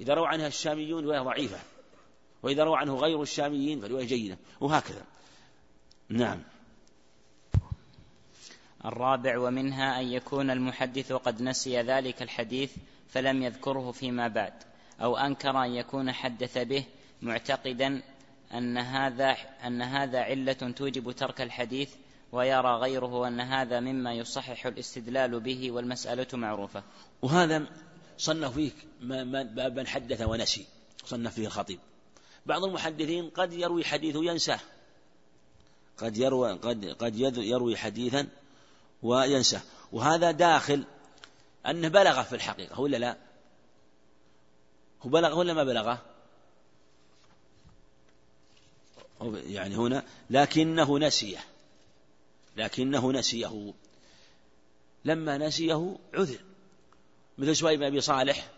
إذا روى عنها الشاميون رواية ضعيفة وإذا روى عنه غير الشاميين فرواية جيدة وهكذا. نعم. الرابع ومنها أن يكون المحدث قد نسي ذلك الحديث فلم يذكره فيما بعد أو أنكر أن يكون حدث به معتقدا أن هذا أن هذا علة توجب ترك الحديث ويرى غيره أن هذا مما يصحح الاستدلال به والمسألة معروفة. وهذا صنف فيه بابا حدث ونسي صنف فيه الخطيب. بعض المحدثين قد يروي حديث ينساه. قد يروي قد قد يروي حديثا وينساه، وهذا داخل أنه بلغه في الحقيقة ولا لا؟ هو بلغه ولا ما بلغه؟ يعني هنا لكنه نسيه. لكنه نسيه. لما نسيه عذر. مثل سويد بن أبي صالح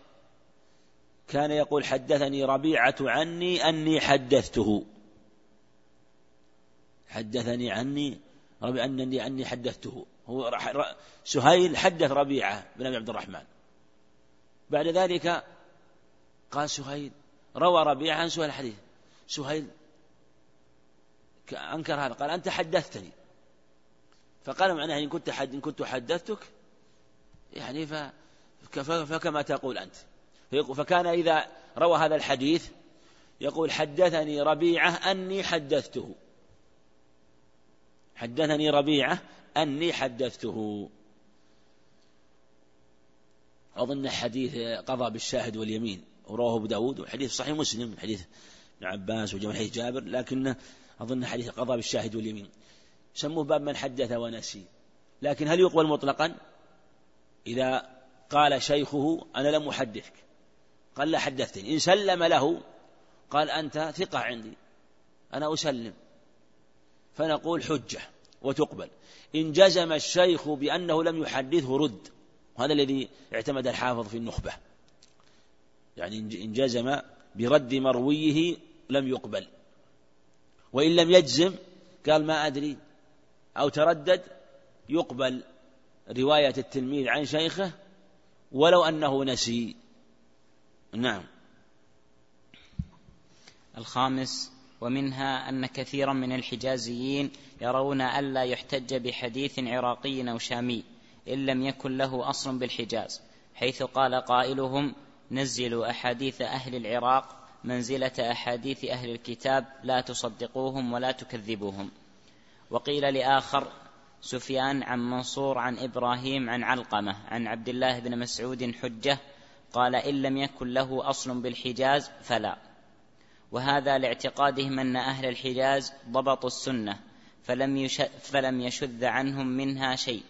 كان يقول حدثني ربيعة عني أني حدثته. حدثني عني ربيعة أني أني حدثته. هو سهيل حدث ربيعة بن أبي عبد الرحمن. بعد ذلك قال سهيل روى ربيعة عن سهيل الحديث. سهيل أنكر هذا. قال أنت حدثتني. فقال معناه إن كنت حد إن كنت حدثتك يعني فكما تقول أنت. فكان إذا روى هذا الحديث يقول حدثني ربيعة أني حدثته. حدثني ربيعة أني حدثته. أظن حديث قضى بالشاهد واليمين ورواه أبو داود وحديث صحيح مسلم حديث ابن عباس وجمع حديث جابر لكن أظن حديث قضى بالشاهد واليمين. سموه باب من حدث ونسي. لكن هل يقبل مطلقا؟ إذا قال شيخه أنا لم أحدثك. قال لا حدثتني. إن سلم له قال أنت ثقة عندي. أنا أسلم. فنقول حجة وتقبل. إن جزم الشيخ بأنه لم يحدثه رد. وهذا الذي اعتمد الحافظ في النخبة. يعني إن جزم برد مرويه لم يقبل. وإن لم يجزم قال ما أدري أو تردد يقبل رواية التلميذ عن شيخه ولو أنه نسي. نعم. الخامس ومنها أن كثيرا من الحجازيين يرون ألا يحتج بحديث عراقي أو شامي إن لم يكن له أصل بالحجاز حيث قال قائلهم نزلوا أحاديث أهل العراق منزلة أحاديث أهل الكتاب لا تصدقوهم ولا تكذبوهم. وقيل لآخر سفيان عن منصور عن إبراهيم عن علقمة عن عبد الله بن مسعود حجة قال إن لم يكن له أصل بالحجاز فلا. وهذا لاعتقادهم أن أهل الحجاز ضبطوا السنة فلم, فلم يشذ عنهم منها شيء.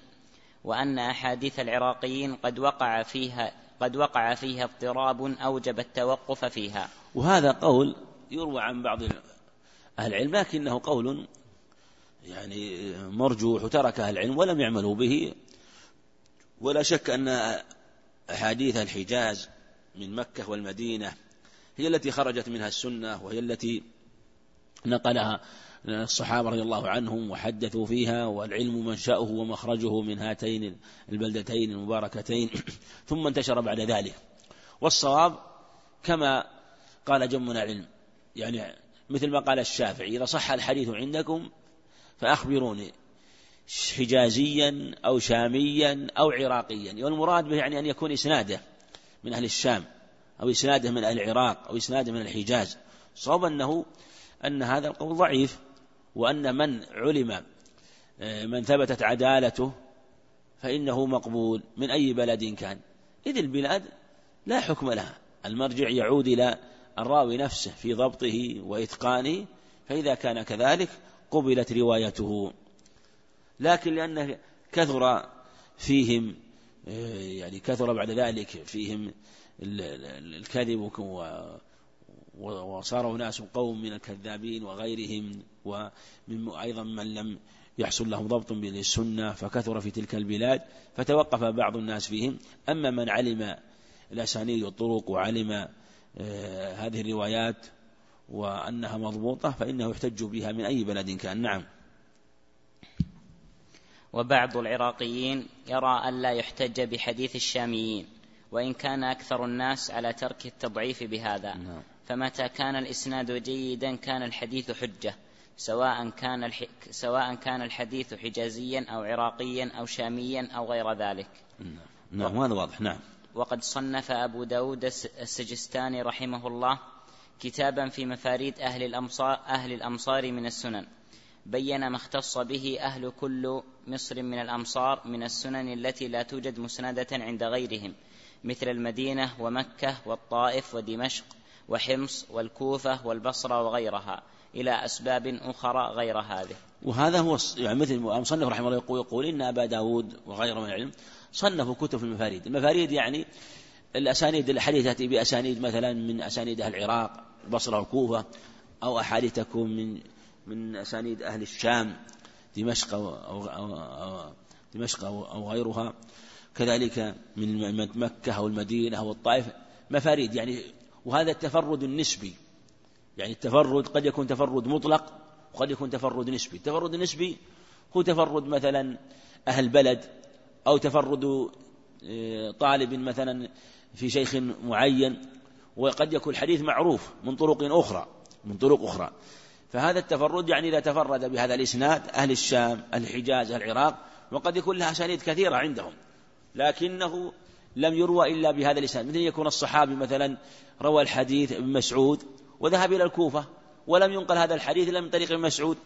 وأن أحاديث العراقيين قد وقع فيها قد وقع فيها اضطراب أوجب التوقف فيها. وهذا قول يروى عن بعض أهل العلم لكنه قول يعني مرجوح وترك أهل العلم ولم يعملوا به. ولا شك أن أحاديث الحجاز من مكة والمدينة هي التي خرجت منها السنة وهي التي نقلها الصحابة رضي الله عنهم وحدثوا فيها والعلم منشأه ومخرجه من هاتين البلدتين المباركتين ثم انتشر بعد ذلك. والصواب كما قال جمنا العلم يعني مثل ما قال الشافعي إذا صح الحديث عندكم فأخبروني حجازيا أو شاميا أو عراقيا. والمراد به يعني أن يكون إسناده من أهل الشام أو إسناده من أهل العراق أو إسناده من الحجاز. صواب أنه أن هذا القول ضعيف وأن من علم آه، من ثبتت عدالته فإنه مقبول من أي بلد كان. إذ البلاد لا حكم لها المرجع يعود إلى الراوي نفسه في ضبطه وإتقانه فإذا كان كذلك قبلت روايته. لكن لأنه كثر فيهم آه، يعني كثر بعد ذلك فيهم الكذب وصاروا ناس قوم من الكذابين وغيرهم ومن أيضا من لم يحصل لهم ضبط بالسنة فكثر في تلك البلاد فتوقف بعض الناس فيهم. أما من علم الأسانيد والطرق وعلم هذه الروايات وأنها مضبوطة فإنه يحتج بها من أي بلد كان. نعم. وبعض العراقيين يرى ألا يحتج بحديث الشاميين وإن كان أكثر الناس على ترك التضعيف بهذا. نعم. فمتى كان الإسناد جيدا كان الحديث حجة سواء كان الح... سواء كان الحديث حجازيا أو عراقيا أو شاميا أو غير ذلك. نعم, نعم. هذا واضح. نعم. وقد صنف أبو داود السجستاني رحمه الله كتابا في مفاريد أهل الأمصار, أهل الأمصار من السنن. بين ما اختص به أهل كل مصر من الأمصار من السنن التي لا توجد مسندة عند غيرهم مثل المدينة ومكة والطائف ودمشق وحمص والكوفة والبصرة وغيرها إلى أسباب أخرى غير هذه. وهذا هو يعني مثل المصنف رحمه الله يقول, يقول إن أبا داود وغيره من العلم صنفوا كتب في المفاريد. المفاريد يعني الأسانيد الحديث تأتي بأسانيد مثلا من أسانيد أهل العراق البصرة والكوفة أو أحاديث تكون من من أسانيد أهل الشام دمشق أو, أو, أو دمشق أو, أو غيرها. كذلك من مكة أو المدينة أو الطائف. مفاريد يعني وهذا التفرد النسبي. يعني التفرد قد يكون تفرد مطلق وقد يكون تفرد نسبي. التفرد النسبي هو تفرد مثلا أهل بلد أو تفرد آه، طالب مثلا في شيخ معين وقد يكون الحديث معروف من طرق أخرى من طرق أخرى. فهذا التفرد يعني إذا تفرد بهذا الإسناد أهل الشام الحجاز العراق وقد يكون لها أسانيد كثيرة عندهم. لكنه لم يروى إلا بهذا الإسناد. مثل يكون الصحابي مثلا روى الحديث ابن مسعود وذهب إلى الكوفة ولم ينقل هذا الحديث إلا من طريق ابن مسعود.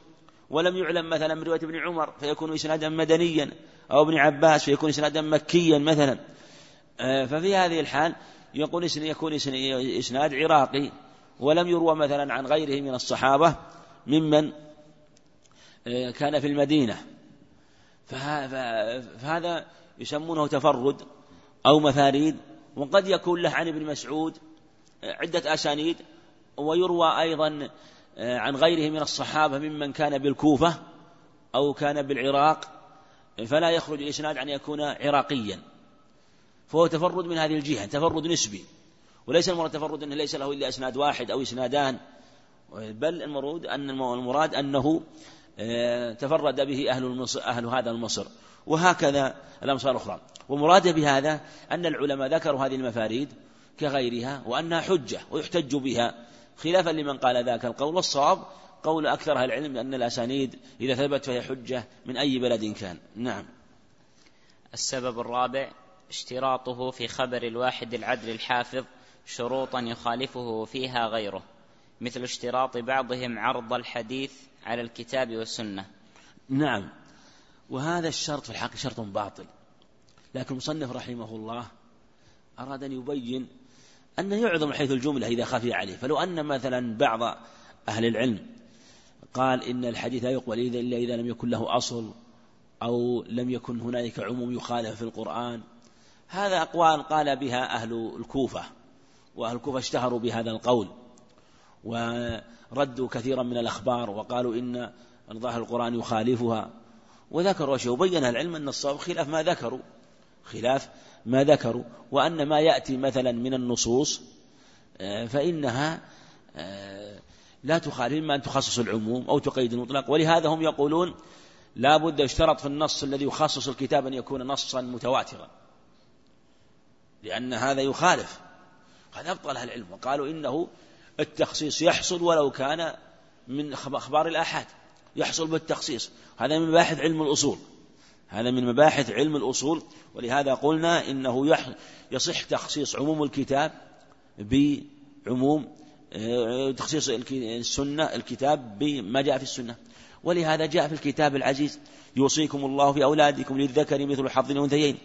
ولم يعلم مثلا من رواية ابن عمر فيكون إسنادا مدنيا أو ابن عباس فيكون إسنادا مكيا مثلا. آه، ففي هذه الحال يقول يكون إسناد عراقي ولم يروى مثلا عن غيره من الصحابة ممن آه، كان في المدينة. فهذا يسمونه تفرد أو مفاريد وقد يكون له عن ابن مسعود عدة أسانيد ويروى أيضا عن غيره من الصحابة ممن كان بالكوفة أو كان بالعراق فلا يخرج الإسناد عن يكون عراقيا. فهو تفرد من هذه الجهة تفرد نسبي. وليس المراد تفرد أنه ليس له إلا إسناد واحد أو إسنادان. بل المرود أن المراد أنه آه، تفرد به أهل, المصر أهل هذا المصر. وهكذا الأمصار الأخرى. ومراد بهذا أن العلماء ذكروا هذه المفاريد كغيرها وأنها حجة ويحتج بها. خلافا لمن قال ذاك القول والصواب قول أكثر أهل العلم أن الأسانيد إذا ثبت فهي حجة من أي بلد كان. نعم. السبب الرابع اشتراطه في خبر الواحد العدل الحافظ شروطا يخالفه فيها غيره مثل اشتراط بعضهم عرض الحديث على الكتاب والسنة. نعم. وهذا الشرط في الحق شرط باطل. لكن المصنف رحمه الله أراد أن يبين أنه يعظم حيث الجملة إذا خفي عليه. فلو أن مثلا بعض أهل العلم قال إن الحديث لا يقبل إلا إذا لم يكن له أصل أو لم يكن هنالك عموم يخالف في القرآن هذا أقوال قال بها أهل الكوفة وأهل الكوفة اشتهروا بهذا القول وردوا كثيرا من الأخبار وقالوا إن ظاهر القرآن يخالفها وذكروا أشياء. وبين العلم أن الصواب خلاف ما ذكروا خلاف ما ذكروا وأن ما يأتي مثلا من النصوص آه، فإنها آه، لا تخالف إما أن تخصص العموم أو تقيد المطلق. ولهذا هم يقولون لا بد اشترط في النص الذي يخصص الكتاب أن يكون نصا متواترا لأن هذا يخالف. قد أبطل أهل العلم وقالوا إنه التخصيص يحصل ولو كان من أخبار الآحاد يحصل بالتخصيص. هذا من مباحث علم الأصول. هذا من مباحث علم الأصول ولهذا قلنا إنه يصح تخصيص عموم الكتاب بعموم آه، تخصيص السنة الكتاب بما جاء في السنة. ولهذا جاء في الكتاب العزيز يوصيكم الله في أولادكم للذكر مثل حظ الأنثيين.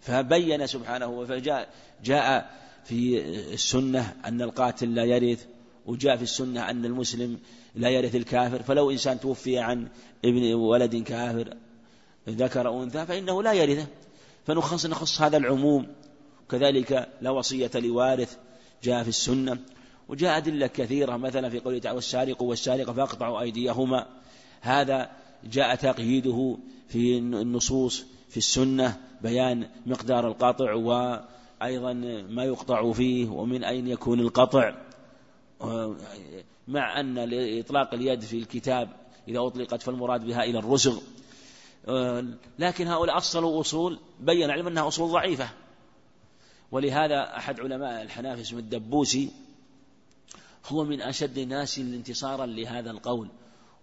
فبين سبحانه فجاء جاء في السنة أن القاتل لا يرث وجاء في السنة أن المسلم لا يرث الكافر. فلو إنسان توفي عن ابن ولد كافر ذكر أنثى فإنه لا يرثه فنخص نخص هذا العموم. كذلك لا وصية لوارث جاء في السنة. وجاء أدلة كثيرة مثلا في قوله تعالى والسارق والسارقة فاقطعوا أيديهما. هذا جاء تقييده في النصوص في السنة بيان مقدار القطع وأيضا ما يقطع فيه ومن أين يكون القطع. مع أن إطلاق اليد في الكتاب إذا أطلقت فالمراد بها إلى الرسغ لكن هؤلاء أصلوا أصول بين علم أنها أصول ضعيفة. ولهذا أحد علماء الحنافي اسمه الدبوسي هو من أشد الناس انتصارا لهذا القول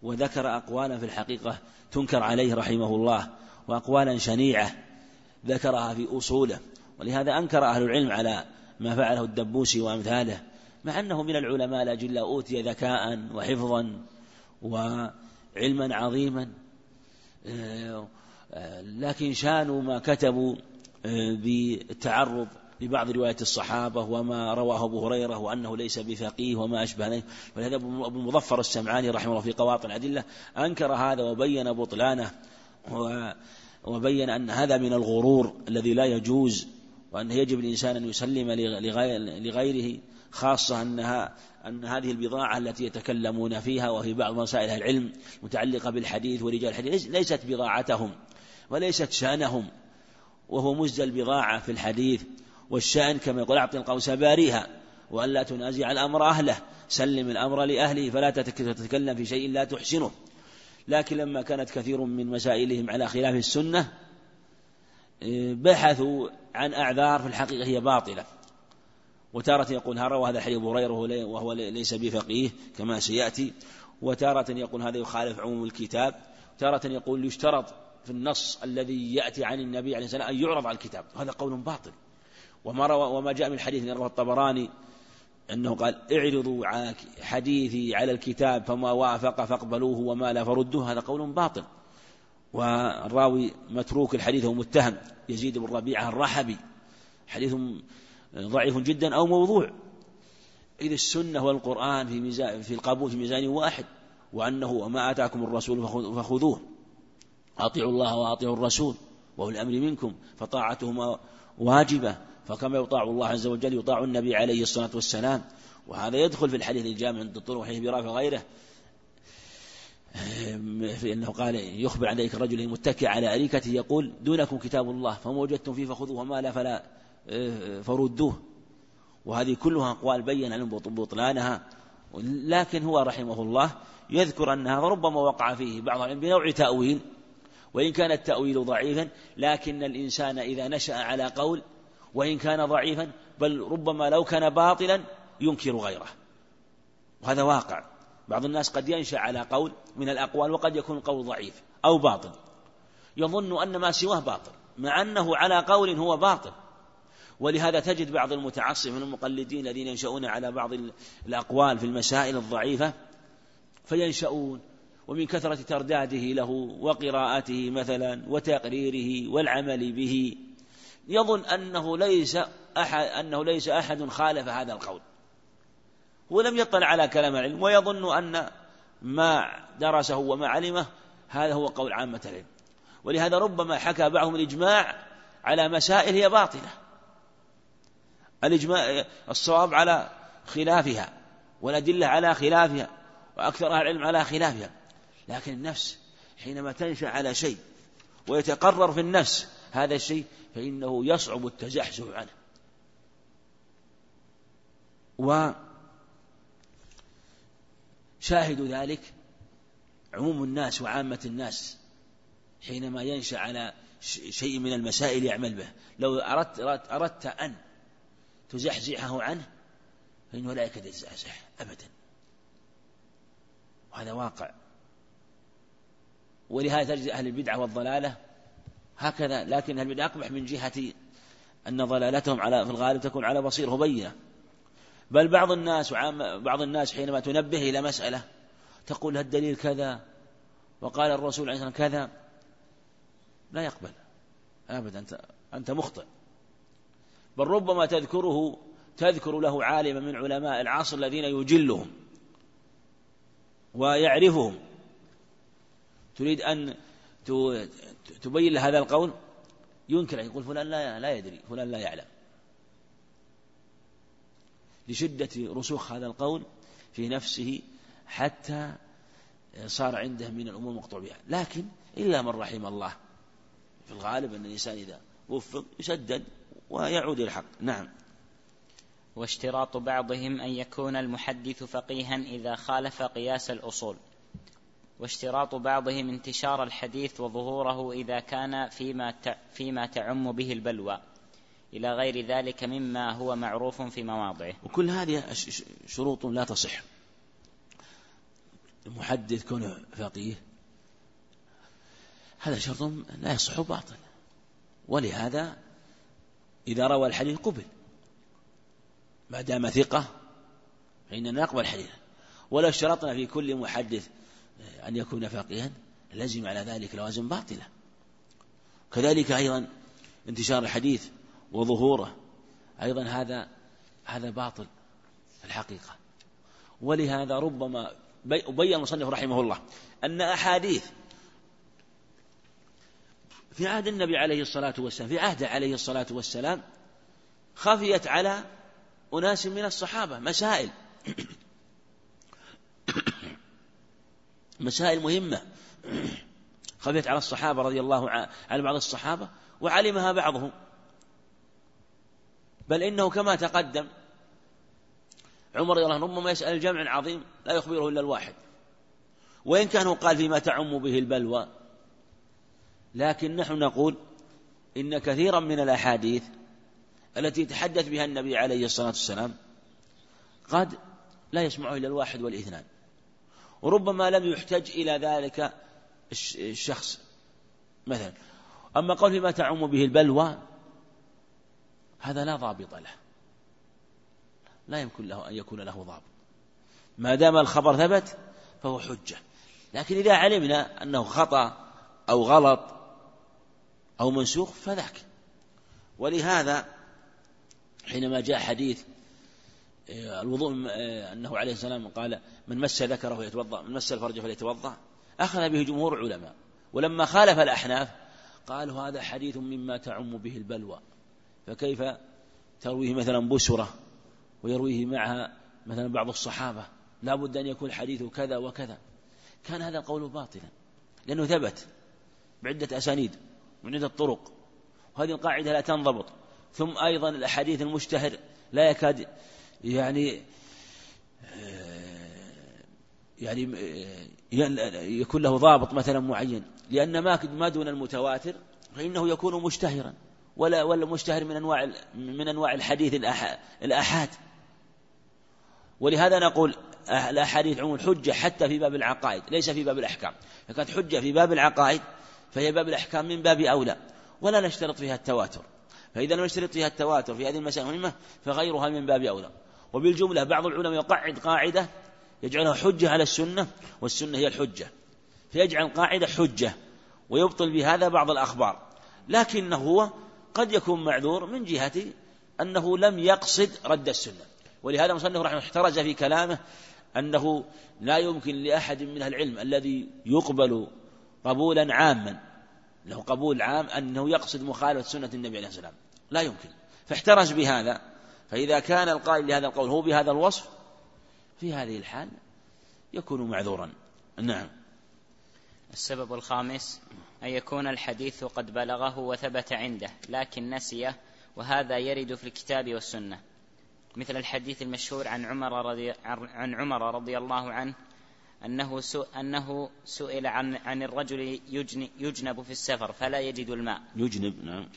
وذكر أقوالا في الحقيقة تنكر عليه رحمه الله وأقوالا شنيعة ذكرها في أصوله. ولهذا أنكر أهل العلم على ما فعله الدبوسي وأمثاله مع أنه من العلماء الأجل أوتي ذكاء وحفظا وعلما عظيما. لكن شانوا ما كتبوا بالتعرض لبعض روايات الصحابة وما رواه أبو هريرة وأنه ليس بفقيه وما أشبه ذلك. ولهذا أبو المظفر السمعاني رحمه الله في قواطع الأدلة أنكر هذا وبين بطلانه وبين أن هذا من الغرور الذي لا يجوز وأنه يجب الإنسان أن يسلم لغيره. خاصة أنها أن هذه البضاعة التي يتكلمون فيها وهي بعض مسائل العلم متعلقة بالحديث ورجال الحديث ليست بضاعتهم وليست شأنهم وهو مزج البضاعة في الحديث والشأن كما يقول أعطي القوس باريها وألا تنازع الأمر أهله سلم الأمر لأهله فلا تتكلم في شيء لا تحسنه. لكن لما كانت كثير من مسائلهم على خلاف السنة بحثوا عن أعذار في الحقيقة هي باطلة. وتارة يقول هذا وهذا حديث أبو هريرة وهو ليس بفقيه كما سيأتي. وتارة يقول هذا يخالف عموم الكتاب. تارة يقول يشترط في النص الذي يأتي عن النبي عليه السلام أن يعرض على الكتاب. هذا قول باطل. وما روى وما جاء من حديث رواه الطبراني أنه قال اعرضوا حديثي على الكتاب فما وافق فاقبلوه وما لا فردوه. هذا قول باطل. والراوي متروك الحديث هو متهم يزيد بن ربيعة الرحبي. حديث ضعيف جدا أو موضوع. إذ السنة والقرآن في ميزان في القبول في ميزان واحد وأنه وما آتاكم الرسول فخذوه. أطيعوا الله وأطيعوا الرسول وأولي الأمر منكم فطاعتهما واجبة. فكما يطاع الله عز وجل يطاع النبي عليه الصلاة والسلام. وهذا يدخل في الحديث الجامع عند الطرق وحديث برافة وغيره. في أنه قال يخبر عن ذلك الرجل المتكئ على أريكته يقول دونكم كتاب الله فما وجدتم فيه فخذوه وما لا فلا فردوه. وهذه كلها أقوال بين عن بطلانها. لكن هو رحمه الله يذكر أن هذا ربما وقع فيه بعض العلم بنوع تأويل. وإن كان التأويل ضعيفا لكن الإنسان إذا نشأ على قول وإن كان ضعيفا بل ربما لو كان باطلا ينكر غيره. وهذا واقع. بعض الناس قد ينشأ على قول من الأقوال وقد يكون القول ضعيف أو باطل. يظن أن ما سواه باطل مع أنه على قول هو باطل. ولهذا تجد بعض المتعصب من المقلدين الذين ينشؤون على بعض الأقوال في المسائل الضعيفة فينشؤون ومن كثرة ترداده له وقراءته مثلا وتقريره والعمل به يظن أنه ليس أحد أنه ليس أحد خالف هذا القول. ولم يطلع على كلام العلم ويظن أن ما درسه وما علمه هذا هو قول عامة العلم. ولهذا ربما حكى بعضهم الإجماع على مسائل هي باطلة. الإجماع الصواب على خلافها والأدلة على خلافها وأكثر أهل العلم على خلافها. لكن النفس حينما تنشأ على شيء ويتقرر في النفس هذا الشيء فإنه يصعب التزحزح عنه. وشاهد ذلك عموم الناس وعامة الناس حينما ينشأ على شيء من المسائل يعمل به. لو أردت, أردت, أن تزحزحه عنه فإنه لا يكاد يتزحزح أبدا. وهذا واقع. ولهذا تجد أهل البدعة والضلالة هكذا لكن البدعة أقبح من جهة أن ضلالتهم على في الغالب تكون على بصيرة بينة بل بعض الناس وعام بعض الناس حينما تنبه إلى مسألة تقول الدليل كذا وقال الرسول عليه الصلاة كذا لا يقبل أبدا. أنت أنت مخطئ. بل ربما تذكره تذكر له عالما من علماء العصر الذين يجلهم ويعرفهم. تريد أن تبين هذا القول؟ ينكر يقول فلان لا لا يدري فلان لا يعلم. لشدة رسوخ هذا القول في نفسه حتى صار عنده من الأمور مقطوع بها لكن إلا من رحم الله في الغالب أن الإنسان إذا وفق يسدد. ويعود إلى الحق. نعم. واشتراط بعضهم أن يكون المحدث فقيها إذا خالف قياس الأصول. واشتراط بعضهم انتشار الحديث وظهوره إذا كان فيما فيما تعم به البلوى. إلى غير ذلك مما هو معروف في مواضعه. وكل هذه شروط لا تصح. المحدث كونه فقيه هذا شرط لا يصح باطل. ولهذا إذا روى الحديث قبل. ما دام ثقة فإننا نقبل الحديث. ولو اشترطنا في كل محدث أن يكون فقيها لزم على ذلك لوازم باطلة. كذلك أيضا انتشار الحديث وظهوره. أيضا هذا هذا باطل في الحقيقة. ولهذا ربما بين المصنف رحمه الله أن أحاديث في عهد النبي عليه الصلاة والسلام في عهده عليه الصلاة والسلام خفيت على أناس من الصحابة مسائل. مسائل مهمة. خفيت على الصحابة رضي الله على بعض الصحابة وعلمها بعضهم. بل إنه كما تقدم عمر رضي الله عنه ربما يسأل الجمع عظيم لا يخبره إلا الواحد. وإن كان قال فيما تعم به البلوى لكن نحن نقول إن كثيرا من الأحاديث التي تحدث بها النبي عليه الصلاة والسلام قد لا يسمعه إلا الواحد والإثنان وربما لم يحتج إلى ذلك الشخص مثلا. أما قول فيما تعم به البلوى هذا لا ضابط له لا يمكن له أن يكون له ضابط. ما دام الخبر ثبت فهو حجة لكن إذا علمنا أنه خطأ أو غلط أو منسوخ فذاك. ولهذا حينما جاء حديث آه، الوضوء آه، أنه عليه السلام قال من مس ذكره فليتوضأ من مس الفرج فليتوضأ. أخذ به جمهور العلماء. ولما خالف الأحناف قالوا هذا حديث مما تعم به البلوى. فكيف ترويه مثلا بسرة ويرويه معها مثلا بعض الصحابة لا بد أن يكون حديث كذا وكذا. كان هذا القول باطلا لأنه ثبت بعدة أسانيد. من عدة طرق. وهذه القاعدة لا تنضبط. ثم أيضا الأحاديث المشتهر لا يكاد يعني يعني يكون له ضابط مثلا معين. لأن ما ما دون المتواتر فإنه يكون مشتهرا. ولا ولا مشتهر من أنواع من أنواع الحديث الآحاد. ولهذا نقول الأحاديث عموم حجة حتى في باب العقائد ليس في باب الأحكام. فكانت حجة في باب العقائد فهي باب الأحكام من باب أولى ولا نشترط فيها التواتر. فإذا لم نشترط فيها التواتر في هذه المسائل المهمة فغيرها من باب أولى. وبالجملة بعض العلماء يقعد قاعدة يجعلها حجة على السنة والسنة هي الحجة. فيجعل قاعدة حجة ويبطل بهذا بعض الأخبار. لكنه هو قد يكون معذور من جهة أنه لم يقصد رد السنة. ولهذا مصنف رحمه احترز في كلامه أنه لا يمكن لأحد من العلم الذي يقبل قبولا عاما. له قبول عام أنه يقصد مخالفة سنة النبي عليه السلام. لا يمكن. فاحترز بهذا. فإذا كان القائل لهذا القول هو بهذا الوصف في هذه الحال يكون معذورا. نعم. السبب الخامس أن يكون الحديث قد بلغه وثبت عنده لكن نسيه وهذا يرد في الكتاب والسنة. مثل الحديث المشهور عن عمر رضي عن عمر رضي الله عنه أنه أنه سئل عن عن الرجل يجنب في السفر فلا يجد الماء. يجنب نعم.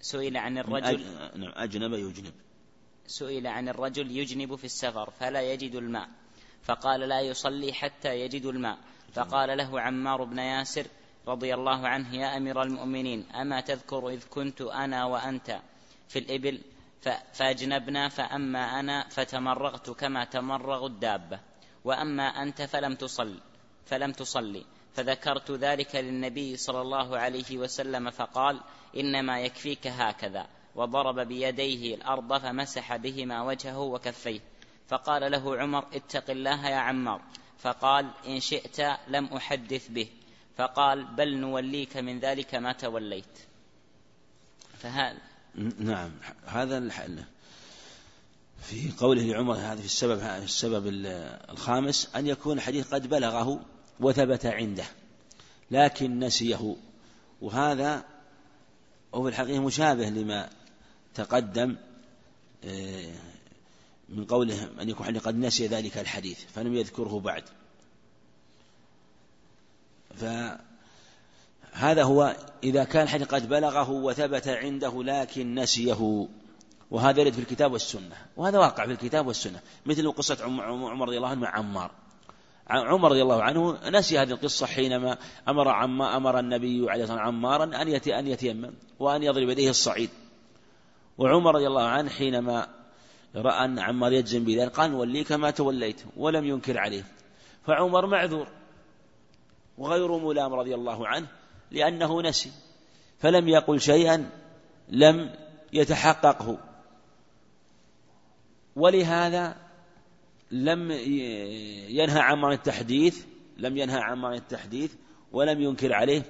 سئل عن الرجل نعم أجنب يجنب. سئل عن الرجل يجنب في السفر فلا يجد الماء. فقال لا يصلي حتى يجد الماء. فقال له عمار بن ياسر رضي الله عنه يا أمير المؤمنين أما تذكر إذ كنت أنا وأنت في الإبل؟ فأجنبنا فأما أنا فتمرغت كما تمرغ الدابة. وأما أنت فلم تصل فلم تصلي فذكرت ذلك للنبي صلى الله عليه وسلم فقال إنما يكفيك هكذا. وضرب بيديه الأرض فمسح بهما وجهه وكفيه. فقال له عمر اتق الله يا عمار. فقال إن شئت لم أحدث به. فقال بل نوليك من ذلك ما توليت. فهذا. نعم هذا الحل في قوله لعمر هذا في السبب السبب الخامس أن يكون الحديث قد بلغه وثبت عنده لكن نسيه. وهذا هو في الحقيقة مشابه لما تقدم آه، من قوله أن يكون قد نسي ذلك الحديث فلم يذكره بعد. فهذا هو إذا كان الحديث قد بلغه وثبت عنده لكن نسيه. وهذا يرد في الكتاب والسنة وهذا واقع في الكتاب والسنة مثل قصة عمر رضي الله عنه مع عمار. عمر رضي الله عنه نسي هذه القصة حينما أمر عما أمر النبي عليه الصلاة والسلام عمارا أن أن يتيمم وأن يضرب يديه الصعيد. وعمر رضي الله عنه حينما رأى أن عمار يجزم بذلك قال وليك ما توليت ولم ينكر عليه. فعمر معذور وغير ملام رضي الله عنه لأنه نسي فلم يقل شيئا لم يتحققه. ولهذا لم ينهى عن التحديث لم ينهى عن التحديث ولم ينكر عليه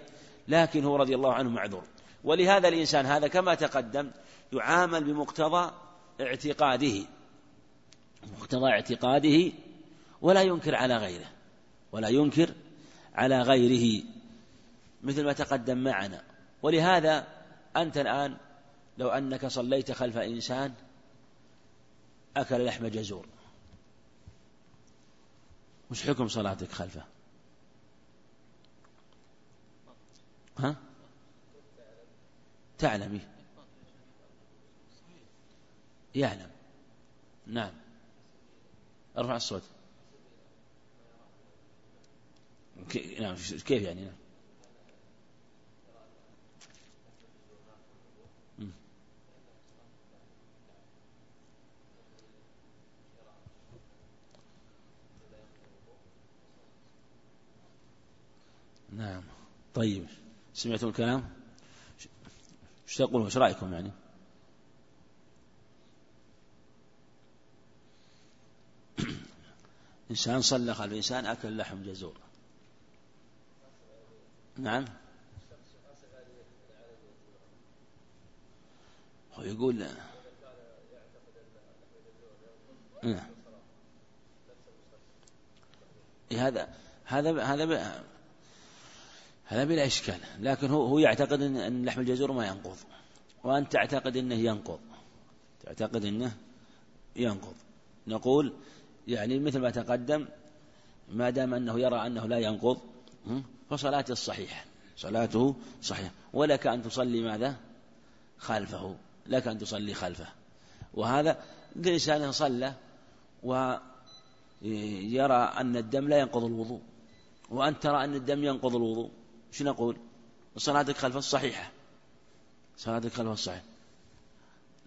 لكن هو رضي الله عنه معذور. ولهذا الإنسان هذا كما تقدم يعامل بمقتضى اعتقاده مقتضى اعتقاده ولا ينكر على غيره ولا ينكر على غيره مثل ما تقدم معنا. ولهذا أنت الآن لو أنك صليت خلف إنسان أكل لحم جزور. وش حكم صلاتك خلفه؟ ها؟ تعلمي يعلم. نعم. ارفع الصوت. نعم كيف يعني؟ نعم. نعم. طيب سمعتم الكلام؟ إيش تقولون؟ إيش رأيكم يعني؟ إنسان صلى خلف إنسان أكل لحم جزور. نعم. هو يقول نعم. هذا هذا هذا هذا بلا إشكال. لكن هو هو يعتقد أن لحم الجزور ما ينقض. وأنت تعتقد أنه ينقض. تعتقد أنه ينقض. نقول يعني مثل ما تقدم ما دام أنه يرى أنه لا ينقض فصلاته الصحيحة. صلاته صحيحة. ولك أن تصلي ماذا؟ خلفه. لك أن تصلي خلفه. وهذا إنسان صلى ويرى أن الدم لا ينقض الوضوء وأنت ترى أن الدم ينقض الوضوء. شو نقول؟ صلاتك خلف الصحيحة. صلاتك خلف الصحيح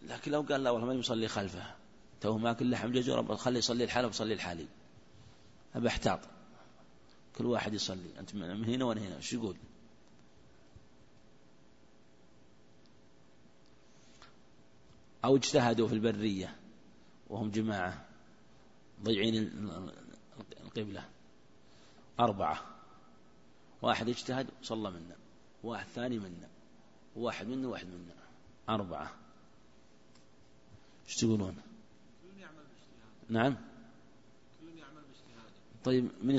لكن لو قال لا والله ما يصلي خلفه. تو ماكل لحم جزور خلي يصلي الحالة وصلي الحالي أبى أحتاط. كل واحد يصلي. أنت من هنا وأنا هنا. شو يقول؟ أو اجتهدوا في البرية وهم جماعة ضيعين القبلة. أربعة. واحد اجتهد صلى منا. واحد ثاني منا. واحد منا واحد منا. أربعة. إيش تقولون؟ نعم. طيب من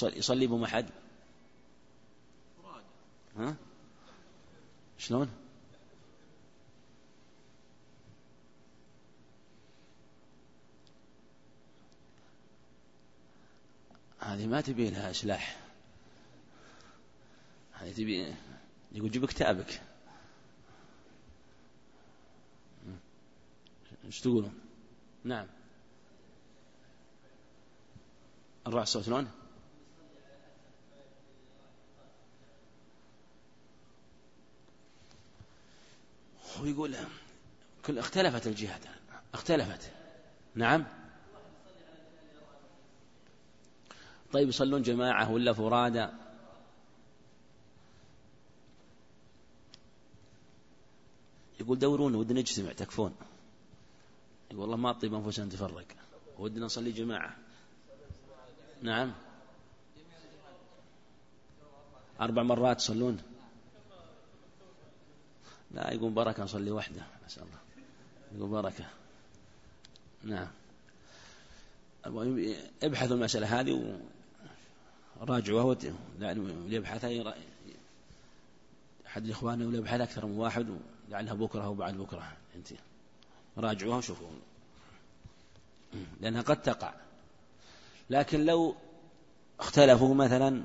يصلي, بهم أحد؟ ها؟ شلون؟ هذه ما تبي لها سلاح. تبي يقول جيب كتابك. إيش تقولون؟ نعم. الرأس الصوت شلون؟ ويقول كل اختلفت الجهات اختلفت. نعم. طيب يصلون جماعة ولا فرادى؟ يقول دورونا ودنا نجتمع تكفون. يقول والله ما طيب أنفسنا نتفرق ودنا نصلي جماعة. نعم. أربع مرات يصلون. لا يقول بركة نصلي وحده. ما شاء الله. يقول بركة. نعم. ابحثوا المسألة هذه وراجعوها يبحث أحد إخواننا يبحث أكثر من واحد لعلها بكرة أو بعد بكرة. أنت راجعوها وشوفوا. لأنها قد تقع. لكن لو اختلفوا مثلا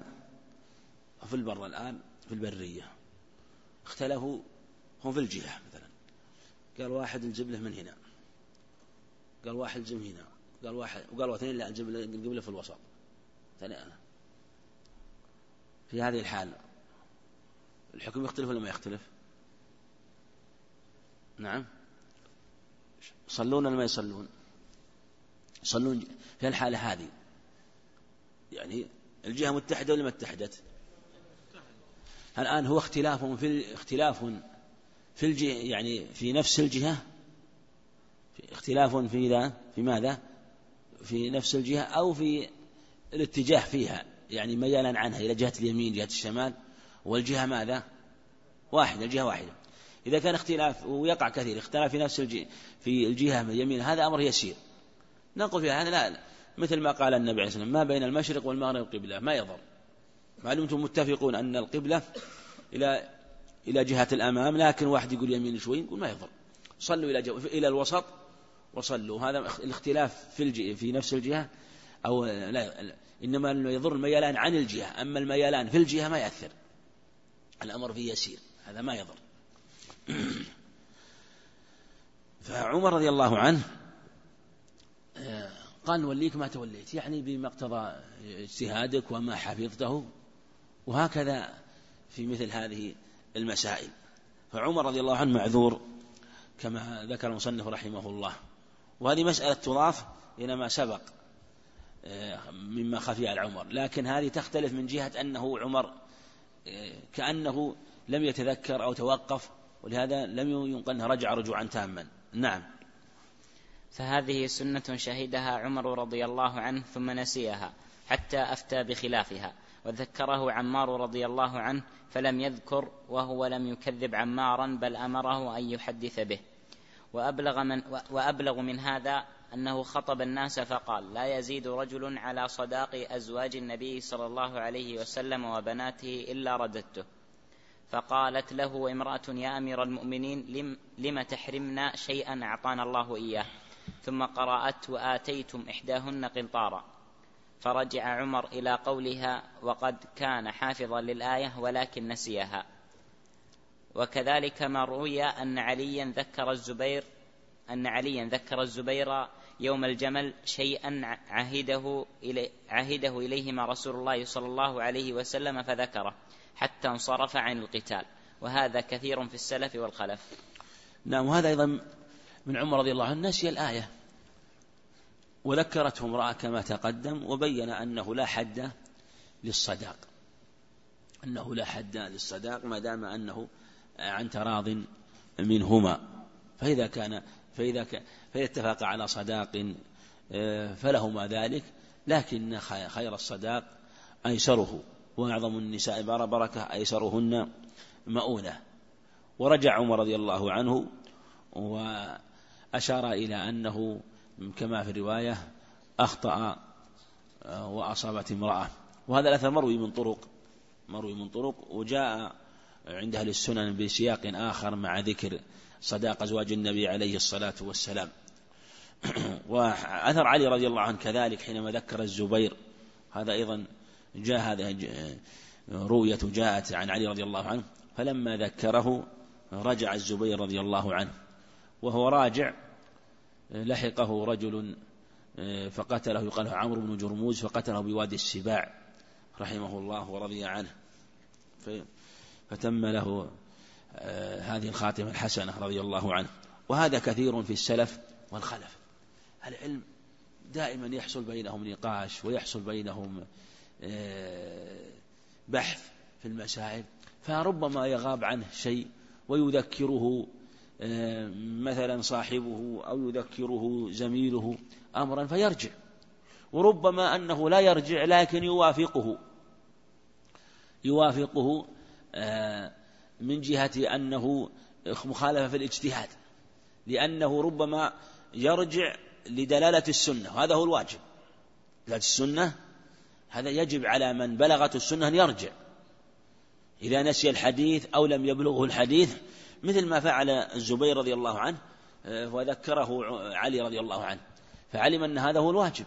في البر الآن في البرية اختلفوا هم في الجهة مثلا. قال واحد الجبلة من هنا. قال واحد الجم هنا. قال واحد وقال اثنين لا الجبلة القبلة في الوسط. في هذه الحال الحكم يختلف ولا ما يختلف؟ نعم. يصلون ولا ما يصلون؟ يصلون في الحالة هذه. يعني الجهة متحدة ولا ما اتحدت؟ الآن هو اختلاف في اختلاف في الجهة يعني في نفس الجهة؟ في اختلاف في ذا في ماذا؟ في نفس الجهة أو في الاتجاه فيها يعني ميالا عنها إلى جهة اليمين جهة الشمال والجهة ماذا؟ واحدة الجهة واحدة. إذا كان اختلاف ويقع كثير اختلاف في نفس الجهة في الجهة من اليمين هذا أمر يسير. نقول في هذا لا مثل ما قال النبي عليه الصلاة والسلام ما بين المشرق والمغرب قبلة. ما يضر. ما دمتم متفقون أن القبلة إلى إلى جهة الأمام لكن واحد يقول يمين شوي يقول ما يضر. صلوا إلى جو إلى الوسط وصلوا. هذا الاختلاف في في نفس الجهة أو لا إنما يضر الميلان عن الجهة. أما الميلان في الجهة ما يأثر. الأمر فيه يسير. هذا ما يضر. فعمر رضي الله عنه آه، قال نوليك ما توليت يعني بما اقتضى اجتهادك وما حفظته وهكذا في مثل هذه المسائل. فعمر رضي الله عنه معذور كما ذكر المصنف رحمه الله. وهذه مسألة تضاف إلى ما سبق آه، مما خفي على عمر. لكن هذه تختلف من جهة أنه عمر آه، كأنه لم يتذكر أو توقف ولهذا لم ينقل رجع رجوعا تاما. نعم. فهذه سنة شهدها عمر رضي الله عنه ثم نسيها حتى أفتى بخلافها وذكره عمار رضي الله عنه فلم يذكر وهو لم يكذب عمارا بل أمره أن يحدث به. وأبلغ من, وأبلغ من هذا أنه خطب الناس فقال لا يزيد رجل على صداق أزواج النبي صلى الله عليه وسلم وبناته إلا رددته. فقالت له امرأة يا أمير المؤمنين لم, لم تحرمنا شيئا؟ أعطانا الله إياه. ثم قرأت وآتيتم إحداهن قنطارا. فرجع عمر إلى قولها وقد كان حافظا للآية ولكن نسيها. وكذلك ما روي أن عليا ذكر الزبير أن عليا ذكر الزبير يوم الجمل شيئا عهده, إلي عهده إليهما رسول الله صلى الله عليه وسلم فذكره. حتى انصرف عن القتال. وهذا كثير في السلف والخلف. نعم وهذا أيضا من عمر رضي الله عنه. نسي الآية. وذكرته امرأة كما تقدم وبين أنه لا حد للصداق. أنه لا حد للصداق ما دام أنه عن تراض منهما. فإذا كان فإذا كان فإذا اتفق على صداق آه، فلهما ذلك. لكن خير الصداق أيسره. وأعظم النساء بركة أيسرهن مؤونة. ورجع عمر رضي الله عنه وأشار إلى أنه كما في الرواية أخطأ آه، وأصابت امرأة. وهذا الأثر مروي من طرق مروي من طرق وجاء عند أهل السنن بسياق آخر مع ذكر صداق أزواج النبي عليه الصلاة والسلام. وأثر علي رضي الله عنه كذلك حينما ذكر الزبير. هذا أيضا جاء هذا رؤية جاءت عن علي رضي الله عنه فلما ذكره رجع الزبير رضي الله عنه وهو راجع لحقه رجل فقتله يقال عمرو بن جرموز فقتله بوادي السباع رحمه الله ورضي عنه. فتم له هذه الخاتمة الحسنة رضي الله عنه. وهذا كثير في السلف والخلف. العلم دائما يحصل بينهم نقاش ويحصل بينهم بحث في المسائل فربما يغاب عنه شيء ويذكره مثلا صاحبه أو يذكره زميله أمرا فيرجع. وربما أنه لا يرجع لكن يوافقه. يوافقه من جهة أنه مخالفة في الاجتهاد لأنه ربما يرجع لدلالة السنة وهذا هو الواجب. دلالة السنة هذا يجب على من بلغته السنة أن يرجع. إذا نسي الحديث أو لم يبلغه الحديث مثل ما فعل الزبير رضي الله عنه آه، وذكره علي رضي الله عنه. فعلم أن هذا هو الواجب.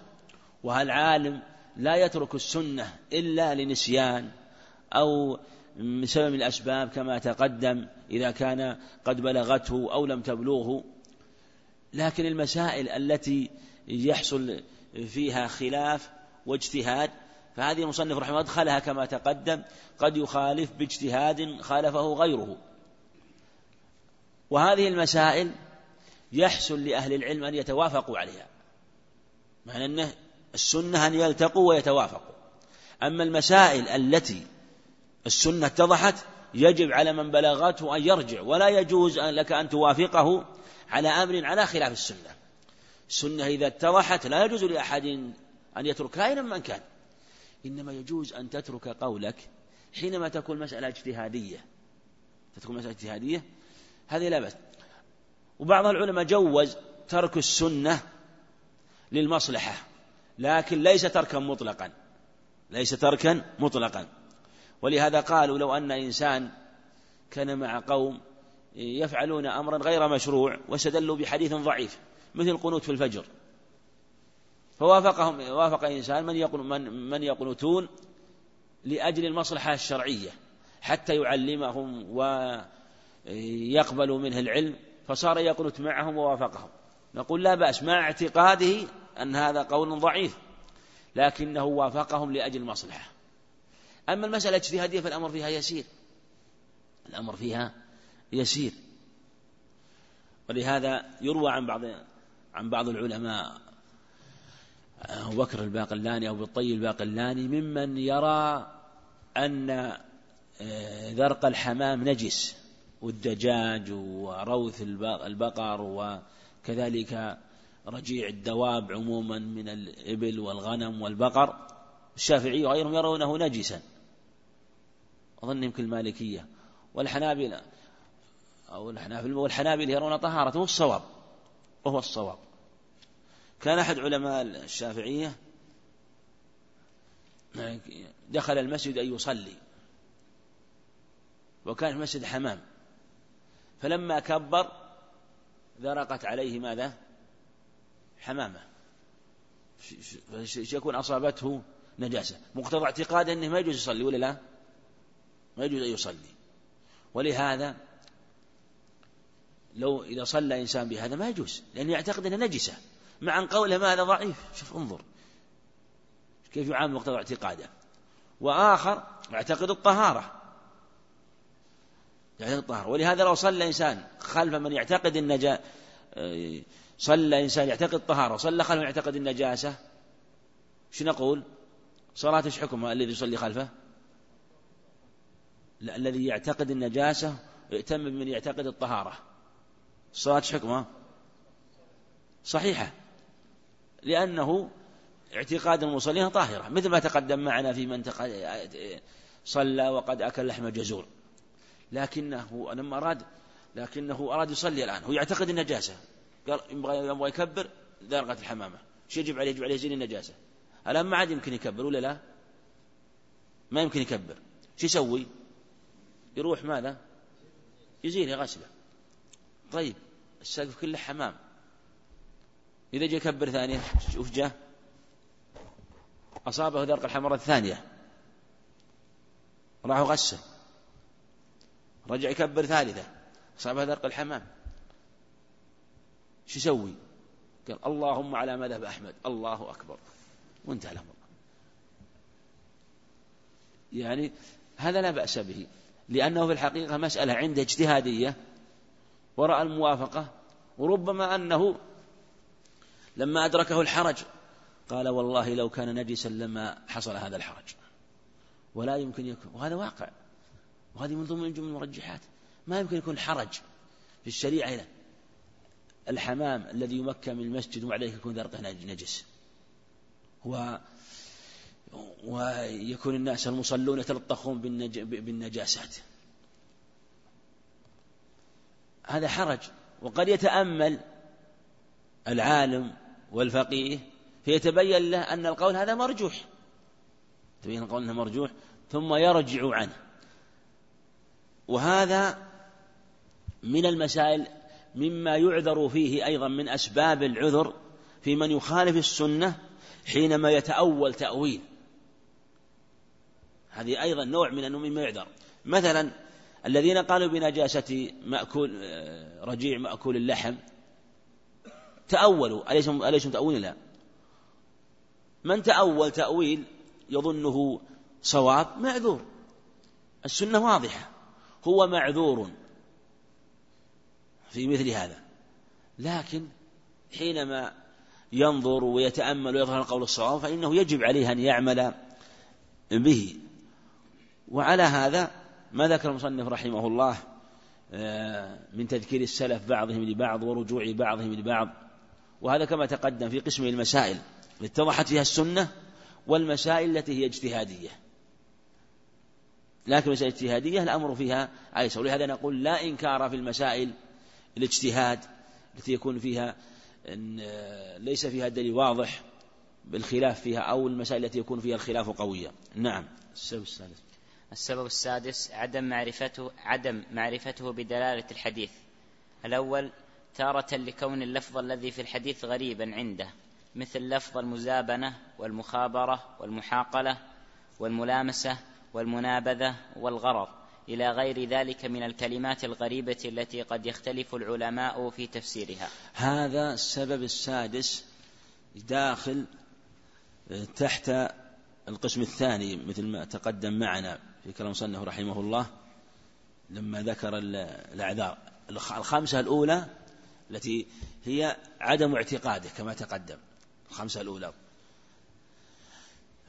وهالعالم لا يترك السنة إلا لنسيان أو من سبب من الأسباب كما تقدم إذا كان قد بلغته أو لم تبلغه. لكن المسائل التي يحصل فيها خلاف واجتهاد فهذه المصنف رحمه الله أدخلها كما تقدم قد يخالف باجتهاد خالفه غيره. وهذه المسائل يحسن لأهل العلم أن يتوافقوا عليها. معنى أنه السنة أن يلتقوا ويتوافقوا. أما المسائل التي السنة اتضحت يجب على من بلغته أن يرجع ولا يجوز لك أن توافقه على أمر على خلاف السنة. السنة إذا اتضحت لا يجوز لأحد أن يتركها أينما من كان. إنما يجوز أن تترك قولك حينما تكون مسألة اجتهادية. تكون مسألة اجتهادية؟ هذه لا بأس. وبعض العلماء جوز ترك السنة للمصلحة لكن ليس تركا مطلقا. ليس تركا مطلقا. ولهذا قالوا لو أن إنسان كان مع قوم يفعلون أمرا غير مشروع واستدلوا بحديث ضعيف مثل قنوت في الفجر. فوافقهم وافق إنسان من يقول من من يقنتون لأجل المصلحة الشرعية حتى يعلمهم ويقبلوا منه العلم فصار يقنت معهم ووافقهم. نقول لا بأس مع اعتقاده أن هذا قول ضعيف لكنه وافقهم لأجل المصلحة. أما المسألة الاجتهادية فالأمر فيها يسير. الأمر فيها يسير. ولهذا يروى عن بعض عن بعض العلماء أبو بكر الباقلاني أو بالطي الباقلاني ممن يرى أن آه، ذرق الحمام نجس والدجاج وروث البقر وكذلك رجيع الدواب عموما من الإبل والغنم والبقر. الشافعي وغيرهم يرونه نجسا. أظن يمكن المالكية والحنابلة أو الحنابلة والحنابلة يرون طهارته الصواب وهو الصواب. كان أحد علماء الشافعية دخل المسجد أن يصلي وكان في مسجد حمام. فلما كبر ذرقت عليه ماذا؟ حمامة. يكون أصابته نجاسة. مقتضى اعتقاد أنه ما يجوز يصلي ولا لا؟ ما يجوز أن يصلي. ولهذا لو إذا صلى إنسان بهذا ما يجوز لأنه يعتقد أنه نجسة. مع أن قوله هذا ضعيف. شوف انظر. كيف يعامل مقتضى اعتقاده. وآخر يعتقد الطهارة. يعتقد الطهارة. ولهذا لو صلى إنسان خلف من يعتقد النجا صلى إنسان يعتقد الطهارة صلى خلف من يعتقد النجاسة شو نقول؟ صلاة إيش حكمها؟ الذي يصلي خلفه؟ لا الذي يعتقد النجاسة يأتم من يعتقد الطهارة. صلاة إيش حكمها؟ صحيحة. لأنه اعتقاد المصلين طاهرة مثل ما تقدم معنا في من صلى وقد أكل لحم جزور لكنه لما أراد لكنه أراد يصلي الآن هو يعتقد النجاسة. قال يبغى يكبر درقة الحمامة. شو يجب عليه؟ يجب عليه يزيل النجاسة. الآن ما عاد يمكن يكبر ولا لا؟ ما يمكن يكبر. شو يسوي؟ يروح ماذا؟ يزيل يغسله طيب السقف كله حمام. إذا جاء يكبر ثانية شوف جاء. أصابه درق الحمرة الثانية. راح غسل. رجع يكبر ثالثة. أصابه درق الحمام. شو يسوي؟ قال اللهم على مذهب أحمد. الله أكبر. وانتهى الأمر. يعني هذا لا بأس به. لأنه في الحقيقة مسألة عنده اجتهادية. ورأى الموافقة. وربما أنه لما أدركه الحرج. قال والله لو كان نجسا لما حصل هذا الحرج. ولا يمكن يكون. وهذا واقع. وهذه من ضمن جمل المرجحات. ما يمكن يكون حرج في الشريعة هنا الحمام الذي يمكن من المسجد وعليه يكون ذرقه نجس. و ويكون الناس المصلون يتلطخون بالنج... بالنجاسات. هذا حرج. وقد يتأمل العالم والفقيه فيتبين له أن القول هذا مرجوح. تبين القول أنه مرجوح ثم يرجع عنه. وهذا من المسائل مما يعذر فيه أيضا من أسباب العذر في من يخالف السنة حينما يتأول تأويل. هذه أيضا نوع من أنه مما يعذر. مثلا الذين قالوا بنجاسة مأكول آه، رجيع مأكول اللحم تأولوا أليسم أليسم تأويل لا؟ من تأول تأويل يظنه صواب معذور. السنة واضحة. هو معذور في مثل هذا. لكن حينما ينظر ويتأمل ويظهر القول الصواب فإنه يجب عليه أن يعمل به. وعلى هذا ما ذكر المصنف رحمه الله آه، من تذكير السلف بعضهم لبعض ورجوع بعضهم لبعض. وهذا كما تقدم في قسم المسائل اتضحت فيها السنة والمسائل التي هي اجتهادية. لكن المسائل الاجتهادية الأمر فيها أيسر ولهذا نقول لا إنكار في المسائل الاجتهاد التي يكون فيها إن ليس فيها دليل واضح بالخلاف فيها أو المسائل التي يكون فيها الخلاف قوية. نعم. السبب السادس. السبب السادس عدم معرفته عدم معرفته بدلالة الحديث. الأول تارة لكون اللفظ الذي في الحديث غريبا عنده مثل لفظ المزابنة والمخابرة والمحاقلة والملامسة والمنابذة والغرض إلى غير ذلك من الكلمات الغريبة التي قد يختلف العلماء في تفسيرها. هذا السبب السادس داخل تحت القسم الثاني مثل ما تقدم معنا في كلام صنه رحمه الله لما ذكر الأعذار. الخمسة الأولى التي هي عدم اعتقاده كما تقدم الخمسة الأولى.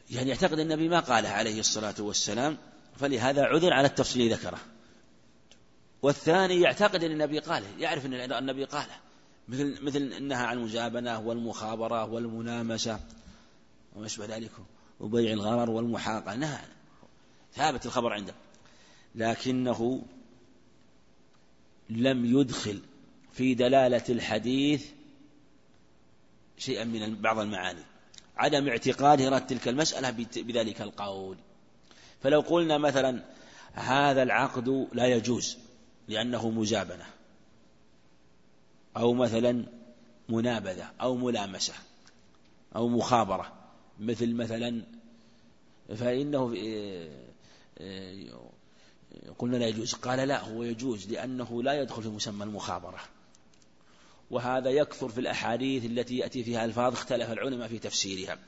يعني يعتقد النبي ما قاله عليه الصلاة والسلام فلهذا عذر على التفصيل ذكره. والثاني يعتقد أن النبي قاله يعرف أن النبي قاله. مثل مثل النهى عن المجابنة والمخابرة والمنامسة وما أشبه ذلك وبيع الغرر والمحاقة. نهى ثابت الخبر عنده. لكنه لم يدخل في دلالة الحديث شيئا من بعض المعاني. عدم اعتقاد إرادة تلك المسألة بذلك القول. فلو قلنا مثلا هذا العقد لا يجوز لأنه مزابنة أو مثلا منابذة أو ملامسة أو مخابرة. مثل مثلا فإنه قلنا لا يجوز. قال لا هو يجوز لأنه لا يدخل في مسمى المخابرة. وهذا يكثر في الأحاديث التي يأتي فيها ألفاظ اختلف العلماء في تفسيرها.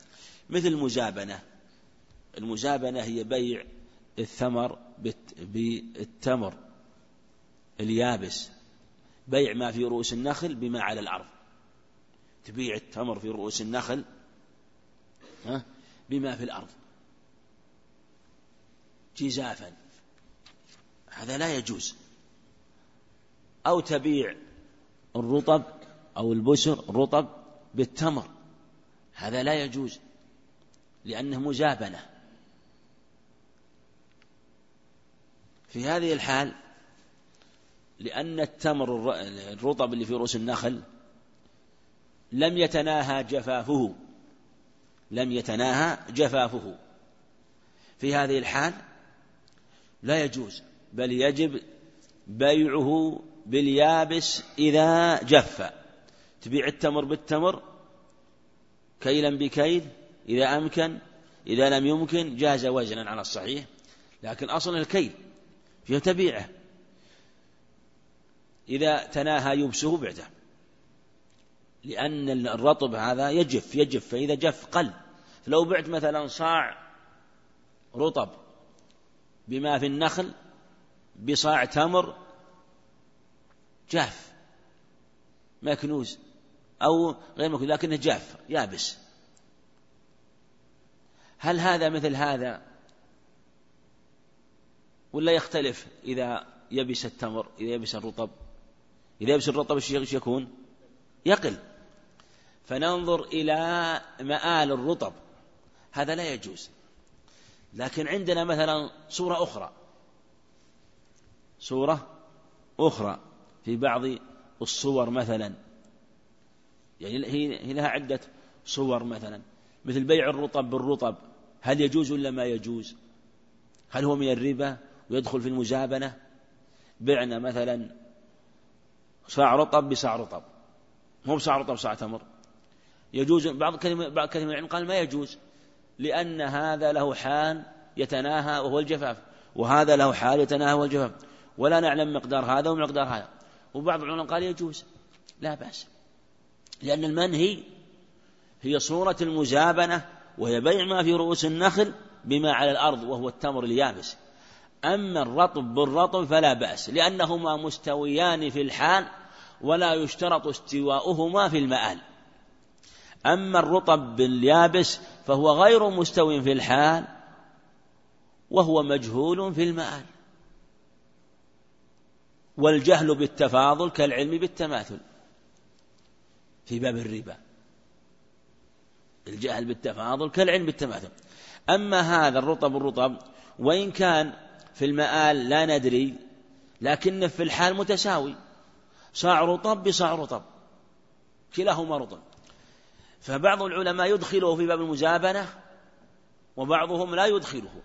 مثل المزابنة المزابنة هي بيع الثمر بالتمر اليابس. بيع ما في رؤوس النخل بما على الأرض. تبيع التمر في رؤوس النخل بما في الأرض. جزافا. هذا لا يجوز. أو تبيع الرطب أو البسر الرطب بالتمر. هذا لا يجوز لأنه مزابنة في هذه الحال لأن التمر الرطب اللي في رؤوس النخل لم يتناهى جفافه. لم يتناهى جفافه. في هذه الحال لا يجوز بل يجب بيعه باليابس إذا جف. تبيع التمر بالتمر كيلا بكيل إذا أمكن إذا لم يمكن جاز وزنا على الصحيح. لكن أصل الكيل فيه تبيعه. إذا تناهى يبسه بعده. لأن الرطب هذا يجف يجف فإذا جف قل. فلو بعت مثلا صاع رطب بما في النخل بصاع تمر جاف مكنوز أو غير مكنوز لكنه جاف يابس. هل هذا مثل هذا؟ ولا يختلف إذا يبس التمر إذا يبس الرطب؟ إذا يبس الرطب إيش يكون؟ يقل. فننظر إلى مآل الرطب. هذا لا يجوز. لكن عندنا مثلا صورة أخرى. صورة أخرى. في بعض الصور مثلا. يعني هي لها عدة صور مثلا. مثل بيع الرطب بالرطب. هل يجوز ولا ما يجوز؟ هل هو من الربا ويدخل في المزابنة بعنا مثلا صاع رطب بصاع رطب. مو بصاع رطب صاع تمر. يجوز بعض كلمة بعض كلمة العلم قال ما يجوز. لأن هذا له حال يتناهى وهو الجفاف. وهذا له حال يتناهى وهو الجفاف. ولا نعلم مقدار هذا ومقدار هذا. وبعض العلماء قال يجوز. لا بأس. لأن المنهي هي صورة المزابنة وهي بيع ما في رؤوس النخل بما على الأرض وهو التمر اليابس. أما الرطب بالرطب فلا بأس لأنهما مستويان في الحال ولا يشترط استواؤهما في المآل. أما الرطب باليابس فهو غير مستو في الحال وهو مجهول في المآل. والجهل بالتفاضل كالعلم بالتماثل في باب الربا. الجهل بالتفاضل كالعلم بالتماثل. أما هذا الرطب الرطب وإن كان في المآل لا ندري لكنه في الحال متساوي. صاع رطب بصاع رطب. كلاهما رطب. فبعض العلماء يدخله في باب المزابنة وبعضهم لا يدخله.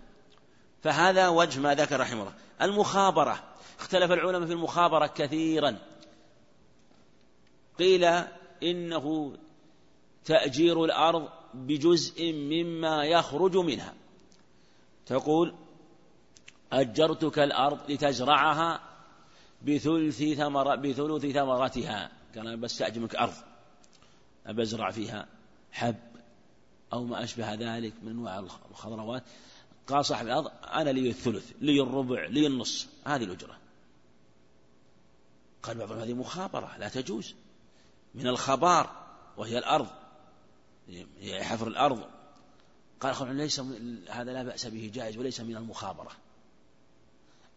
فهذا وجه ما ذكر رحمه الله. المخابرة. اختلف العلماء في المخابرة كثيرا. قيل إنه تأجير الأرض بجزء مما يخرج منها. تقول أجرتك الأرض لتزرعها بثلث ثمر بثلث ثمرتها. قال بستأجر منك أرض. أبزرع فيها حب أو ما أشبه ذلك من أنواع الخضروات. قال صاحب الأرض أنا لي الثلث لي الربع لي النص. هذه الأجرة. قال بعضهم هذه مخابرة لا تجوز. من الخبار وهي الأرض. حفر الأرض. قال ليس هذا لا بأس به جائز وليس من المخابرة.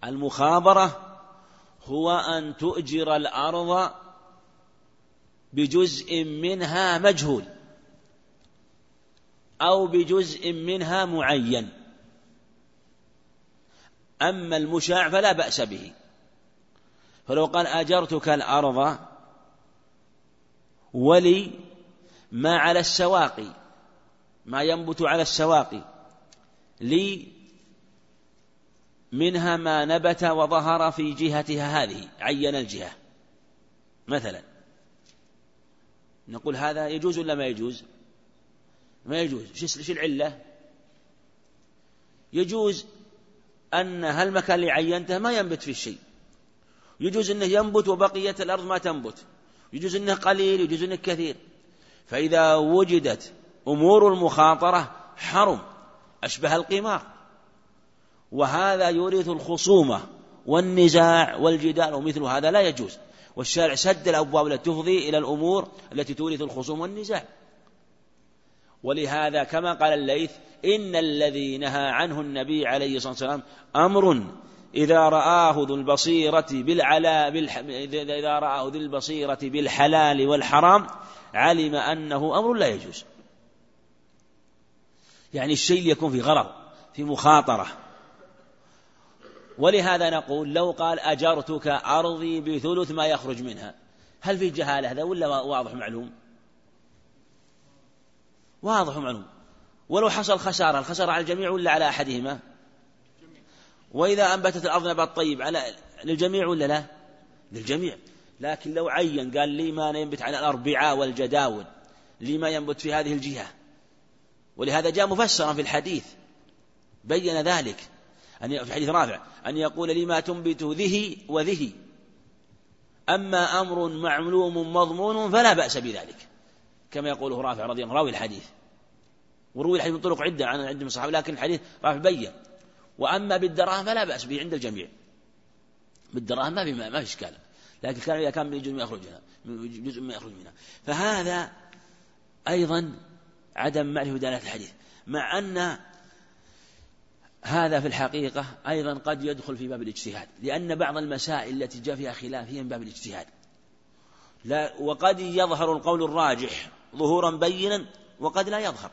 المخابرة هو أن تؤجر الأرض بجزء منها مجهول أو بجزء منها معين. أما المشاع فلا بأس به. فلو قال أجرتك الأرض ولي ما على السواقي ما ينبت على السواقي لي منها ما نبت وظهر في جهتها هذه عين الجهة. مثلا. نقول هذا يجوز ولا ما يجوز؟ ما يجوز. شو العلة؟ يجوز أن هالمكان اللي عينته ما ينبت فيه شيء. يجوز أنه ينبت وبقية الأرض ما تنبت. يجوز أنه قليل يجوز أنه كثير. فإذا وجدت أمور المخاطرة حرم أشبه القمار. وهذا يورث الخصومة والنزاع والجدال ومثل هذا لا يجوز. والشارع سد الأبواب التي تفضي إلى الأمور التي تورث الخصوم والنزاع. ولهذا كما قال الليث إن الذي نهى عنه النبي عليه الصلاة والسلام أمر إذا رآه ذو البصيرة بالعلا بالح... إذا رآه ذو البصيرة بالحلال والحرام علم أنه أمر لا يجوز. يعني الشيء يكون في غرض في مخاطرة. ولهذا نقول لو قال أجرتك أرضي بثلث ما يخرج منها هل في جهالة هذا ولا واضح معلوم؟ واضح معلوم. ولو حصل خسارة الخسارة على الجميع ولا على أحدهما؟ وإذا أنبتت الأرض نبات طيب على للجميع ولا لا؟ للجميع. لكن لو عين قال لي ما ينبت على الأربعاء والجداول لي ما ينبت في هذه الجهة؟ ولهذا جاء مفسرا في الحديث بين ذلك أن في حديث رافع أن يقول لي ما تنبت ذه وذه أما أمر معلوم مضمون فلا بأس بذلك كما يقوله رافع رضي الله عنه راوي الحديث. وروي الحديث من طرق عدة عن عند الصحابة لكن الحديث رافع بين. وأما بالدراهم فلا بأس به عند الجميع. بالدراهم ما في ما في إشكال. لكن كان إذا كان من جزء ما يخرج منها. جزء ما يخرج منها. فهذا أيضا عدم معرفة دلالة الحديث. مع أن هذا في الحقيقة أيضا قد يدخل في باب الاجتهاد. لأن بعض المسائل التي جاء فيها خلاف هي من باب الاجتهاد. لا وقد يظهر القول الراجح ظهورا بينا وقد لا يظهر.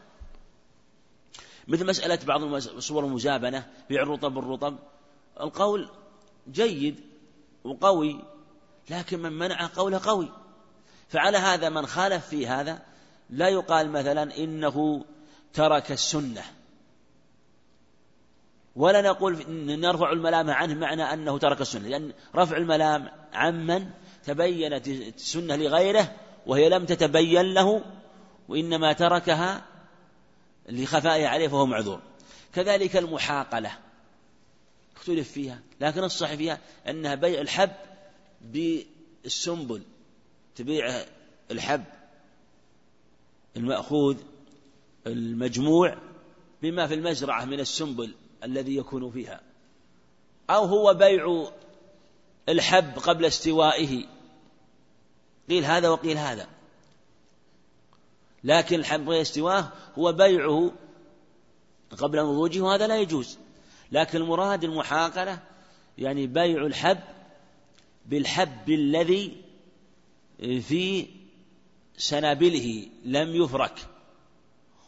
مثل مسألة بعض صور المزابنة بيع الرطب بالرطب. القول جيد وقوي لكن من منع قوله قوي. فعلى هذا من خالف في هذا لا يقال مثلا إنه ترك السنة. ولا نقول نرفع الملام عنه معنى أنه ترك السنة. لأن رفع الملام عمن تبينت السنة لغيره وهي لم تتبين له وإنما تركها لخفائها عليه فهو معذور. كذلك المحاقلة. اختلف فيها. لكن الصحيح فيها أنها بيع الحب بالسنبل. تبيع الحب. المأخوذ المجموع بما في المزرعة من السنبل الذي يكون فيها. أو هو بيع الحب قبل استوائه. قيل هذا وقيل هذا. لكن الحب غير استواه هو بيعه قبل نضوجه وهذا لا يجوز. لكن المراد المحاقلة يعني بيع الحب بالحب الذي في سنابله لم يفرك.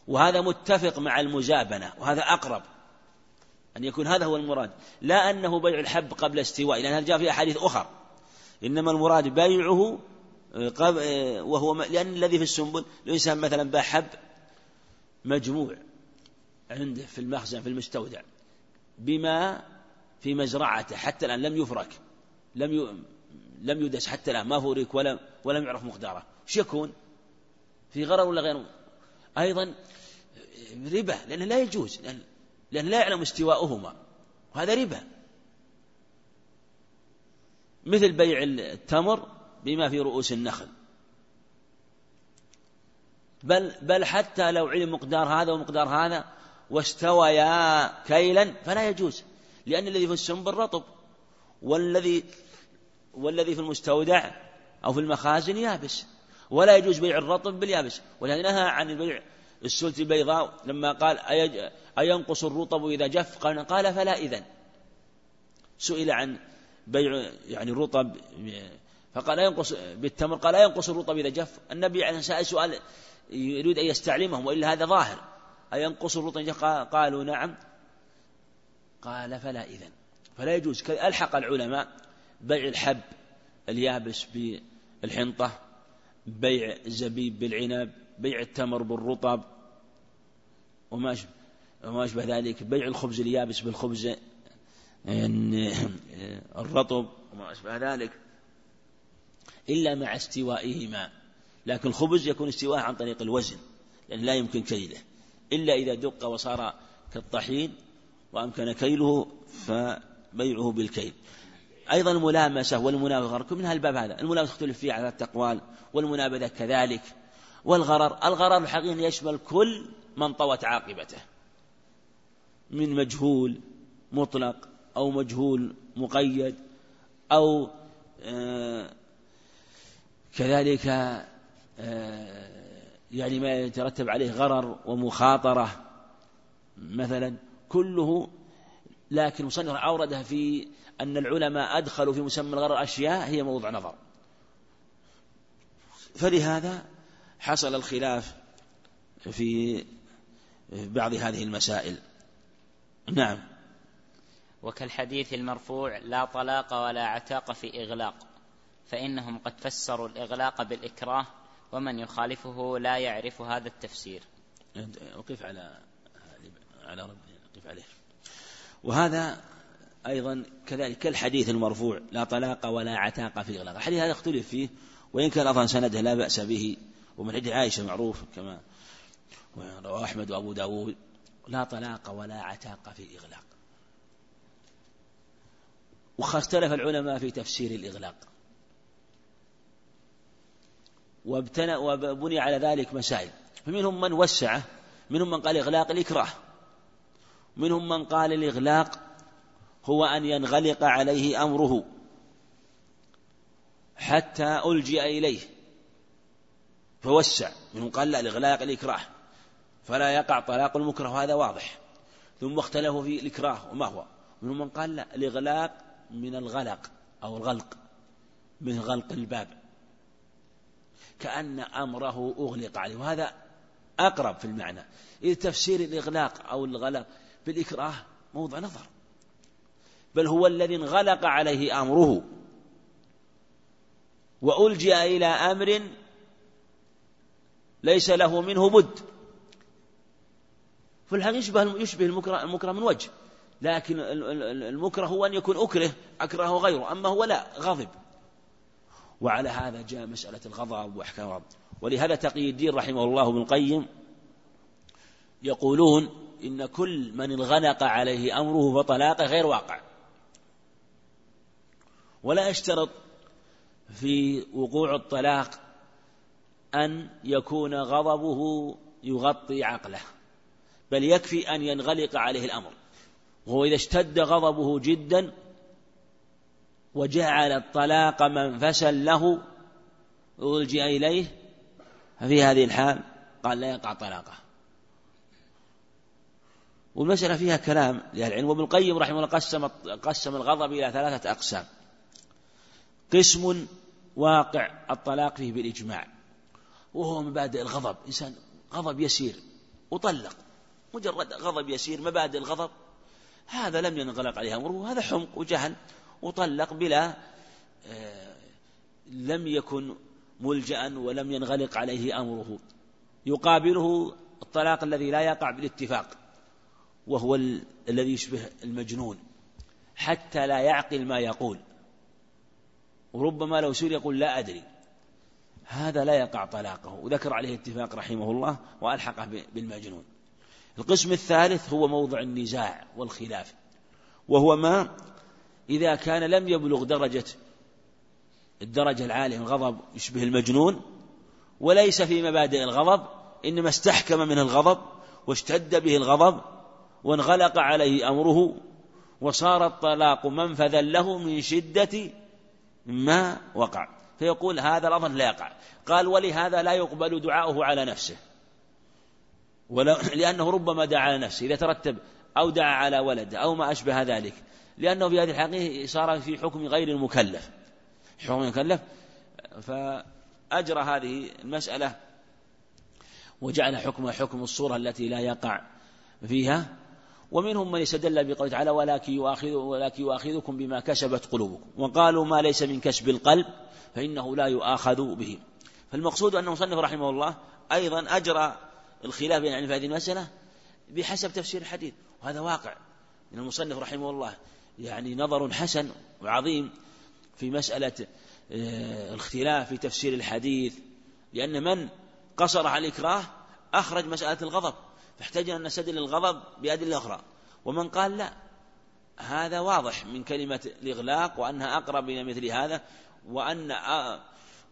وهذا متفق مع المزابنة وهذا أقرب أن يكون هذا هو المراد. لا أنه بيع الحب قبل استواء لأن هذا جاء في أحاديث أخر إنما المراد بيعه وهو لأن الذي في السنبل الإنسان مثلا باع حب مجموع عنده في المخزن في المستودع بما في مزرعته حتى الآن لم يفرك لم. لم يدس حتى الآن ما فورك ولا ولم يعرف مقداره إيش يكون؟ في غرر ولا غير أيضا ربا لأنه لا يجوز لأن, لأن لا يعلم استواؤهما وهذا ربا مثل بيع التمر بما في رؤوس النخل. بل بل حتى لو علم مقدار هذا ومقدار هذا واستويا كيلا فلا يجوز لأن الذي في السنبل رطب والذي والذي في المستودع أو في المخازن يابس ولا يجوز بيع الرطب باليابس. ولهذا نهى عن البيع السلت البيضاء لما قال أينقص الرطب إذا جف؟ قال فلا إذن. سئل عن بيع يعني الرطب فقال ينقص بالتمر قال ينقص الرطب إذا جف. النبي عليه سأل سؤال يريد أن يستعلمهم وإلا هذا ظاهر. أينقص الرطب إذا قالوا نعم. قال فلا إذن. فلا يجوز. ألحق العلماء بيع الحب اليابس بالحنطة بيع الزبيب بالعنب بيع التمر بالرطب وما وما أشبه ذلك بيع الخبز اليابس بالخبز الرطب وما أشبه ذلك. إلا مع استوائهما. لكن الخبز يكون استواء عن طريق الوزن لأن لا يمكن كيله. إلا إذا دق وصار كالطحين وأمكن كيله فبيعه بالكيل. أيضا الملامسة والمنابذة من الباب هذا. الملامسة تختلف فيها على التقوال والمنابذة كذلك. والغرر الغرر الحقيقي يشمل كل من طوت عاقبته. من مجهول مطلق أو مجهول مقيد أو آه كذلك آه يعني ما يترتب عليه غرر ومخاطرة مثلا كله لكن مصنف أوردها في أن العلماء أدخلوا في مسمى الغرر أشياء هي موضوع نظر. فلهذا حصل الخلاف في بعض هذه المسائل. نعم. وكالحديث المرفوع لا طلاق ولا عتاق في إغلاق. فإنهم قد فسروا الإغلاق بالإكراه ومن يخالفه لا يعرف هذا التفسير. وقف على على ربي قف عليه. وهذا أيضا كذلك كالحديث المرفوع لا طلاق ولا عتاق في إغلاق الحديث هذا اختلف فيه وإن كان أظن سنده لا بأس به ومن حديث عائشة معروف كما رواه أحمد وأبو داود لا طلاق ولا عتاق في إغلاق واختلف العلماء في تفسير الإغلاق. وابتنى وبني على ذلك مسائل. فمنهم من وسعه منهم من قال إغلاق الإكراه. منهم من قال الإغلاق هو أن ينغلق عليه أمره حتى ألجئ إليه. فوسع. منهم قال لا الإغلاق الإكراه. فلا يقع طلاق المكره. وهذا واضح. ثم اختلفوا في الإكراه وما هو. منهم من قال لا الإغلاق من الغلق أو الغلق من غلق الباب. كأن أمره أغلق عليه. وهذا أقرب في المعنى. إذ تفسير الإغلاق أو الغلق بالإكراه موضع نظر. بل هو الذي انغلق عليه أمره. وألجئ إلى أمر ليس له منه بد. فالحقيقة يشبه يشبه المكره, المكره من وجه. لكن المكره هو أن يكون أكره أكرهه غيره. أما هو لا غضب. وعلى هذا جاء مسألة الغضب وأحكام الغضب ولهذا تقي الدين رحمه الله ابن القيم يقولون إن كل من انغلق عليه أمره فطلاقه غير واقع. ولا يشترط في وقوع الطلاق أن يكون غضبه يغطي عقله بل يكفي أن ينغلق عليه الأمر. وهو إذا اشتد غضبه جدا وجعل الطلاق منفسا له. ألجئ إليه. ففي هذه الحال قال لا يقع طلاقه. والمسألة فيها كلام لأهل العلم. وابن القيم رحمه الله قسم قسم الغضب إلى ثلاثة أقسام. قسم واقع الطلاق فيه بالإجماع. وهو مبادئ الغضب. إنسان غضب يسير وطلق مجرد غضب يسير مبادئ الغضب. هذا لم ينغلق عليه أمره. هذا حمق وجهل. وطلق بلا آه، لم يكن ملجأ ولم ينغلق عليه أمره. يقابله الطلاق الذي لا يقع بالاتفاق وهو الذي يشبه المجنون حتى لا يعقل ما يقول. وربما لو سئل يقول لا أدري. هذا لا يقع طلاقه. وذكر عليه اتفاق رحمه الله وألحقه بالمجنون. القسم الثالث هو موضع النزاع والخلاف وهو ما إذا كان لم يبلغ درجة الدرجة العالية من الغضب يشبه المجنون وليس في مبادئ الغضب إنما استحكم منه الغضب واشتد به الغضب وانغلق عليه أمره وصار الطلاق منفذا له من شدة ما وقع. فيقول هذا الأمر لا يقع. قال ولهذا لا يقبل دعاؤه على نفسه. ولا لأنه ربما دعا على نفسه. إذا ترتب أو دعا على ولد أو ما أشبه ذلك. لأنه في هذه الحقيقة صار في حكم غير المكلف. حكم المكلف فأجرى هذه المسألة وجعل حكمها حكم الصورة التي لا يقع فيها. ومنهم من استدل بقوله تعالى ولكن يؤاخذ ولكن يؤاخذكم بما كسبت قلوبكم. وقالوا ما ليس من كسب القلب فإنه لا يؤاخذ به. فالمقصود أن المصنف رحمه الله أيضا أجرى الخلاف بين في هذه المسألة بحسب تفسير الحديث وهذا واقع. من المصنف رحمه الله يعني نظر حسن وعظيم في مسألة آه، الاختلاف في تفسير الحديث لأن من قصر على الإكراه أخرج مسألة الغضب فاحتاج أن نستدل الغضب بأدلة أخرى. ومن قال لا هذا واضح من كلمة الإغلاق وأنها أقرب إلى مثل هذا وأن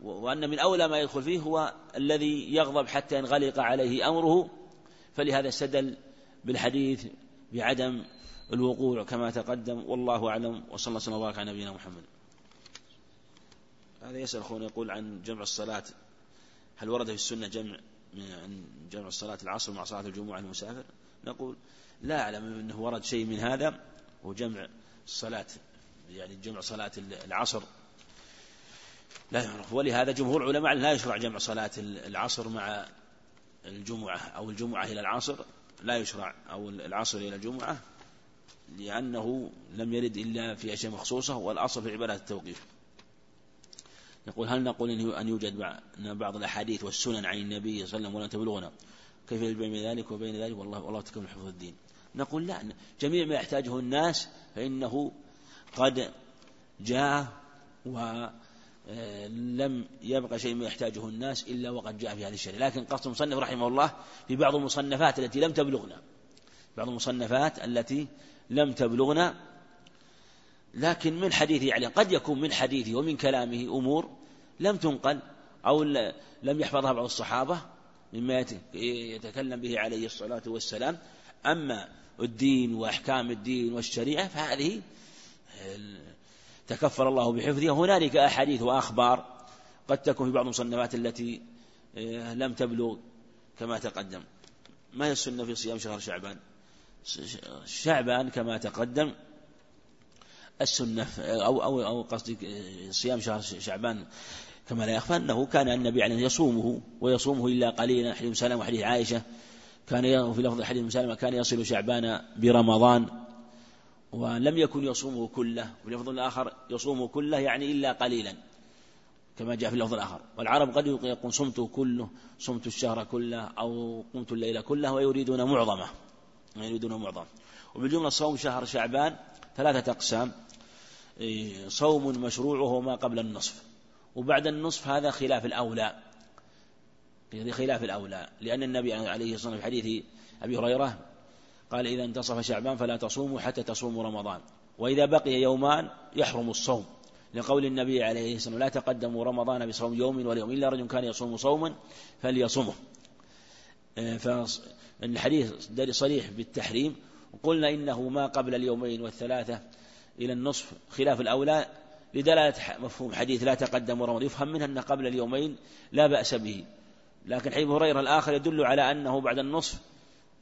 وأن من أولى ما يدخل فيه هو الذي يغضب حتى ينغلق عليه أمره فلهذا استدل بالحديث بعدم الوقوع كما تقدم والله أعلم وصلى الله وسلم وبارك على نبينا محمد. هذا يسأل أخونا يقول عن جمع الصلاة هل ورد في السنة جمع عن جمع صلاة العصر مع صلاة الجمعة المسافر؟ نقول لا أعلم أنه ورد شيء من هذا وجمع الصلاة يعني جمع صلاة العصر. لا يعرف. ولهذا جمهور العلماء لا يشرع جمع صلاة العصر مع الجمعة أو الجمعة إلى العصر لا يشرع أو العصر إلى الجمعة. لأنه لم يرد إلا في أشياء مخصوصة والأصل في عبادة التوقيف. يقول هل نقول أن يوجد بعض الأحاديث والسنن عن النبي صلى الله عليه وسلم ولا تبلغنا؟ كيف بين ذلك وبين ذلك؟ والله والله تكمل حفظ الدين. نقول لا جميع ما يحتاجه الناس فإنه قد جاء ولم آه، يبقى شيء ما يحتاجه الناس إلا وقد جاء في هذه الشريعة. لكن قصد المصنف رحمه الله في بعض المصنفات التي لم تبلغنا. بعض المصنفات التي لم تبلغنا لكن من حديثه يعني قد يكون من حديثه ومن كلامه أمور لم تنقل أو لم يحفظها بعض الصحابة مما يتكلم به عليه الصلاة والسلام. أما الدين وأحكام الدين والشريعة فهذه تكفر الله بحفظها. هنالك أحاديث وأخبار قد تكون في بعض المصنفات التي آه، لم تبلغ كما تقدم. ما هي السنة في صيام شهر شعبان؟ شعبان كما تقدم السنة أو أو أو قصدي صيام شهر شعبان كما لا يخفى أنه كان النبي عليه يصومه ويصومه إلا قليلا حديث سلمة وحديث عائشة. كان في لفظ الحديث سلمة كان يصل شعبان برمضان ولم يكن يصومه كله. وفي لفظ الآخر يصومه كله يعني إلا قليلا كما جاء في اللفظ الآخر والعرب قد يقول صمت كله صمت الشهر كله أو قمت الليل كله ويريدون معظمه. يريدون معظم وبالجملة صوم شهر شعبان ثلاثة أقسام. إيه، صوم مشروع وهو ما قبل النصف. وبعد النصف هذا خلاف الأولى. خلاف الأولى. لأن النبي عليه الصلاة والسلام في حديث أبي هريرة قال إذا انتصف شعبان فلا تصوموا حتى تصوموا رمضان. وإذا بقي يومان يحرم الصوم. لقول النبي عليه الصلاة والسلام لا تقدموا رمضان بصوم يوم ولا يوم إلا رجل كان يصوم صوما فليصومه. إيه، فالحديث صريح بالتحريم وقلنا إنه ما قبل اليومين والثلاثة إلى النصف خلاف الأولى لدلالة مفهوم حديث لا تقدم رمضان يفهم منها أن قبل اليومين لا بأس به. لكن حديث هريرة الآخر يدل على أنه بعد النصف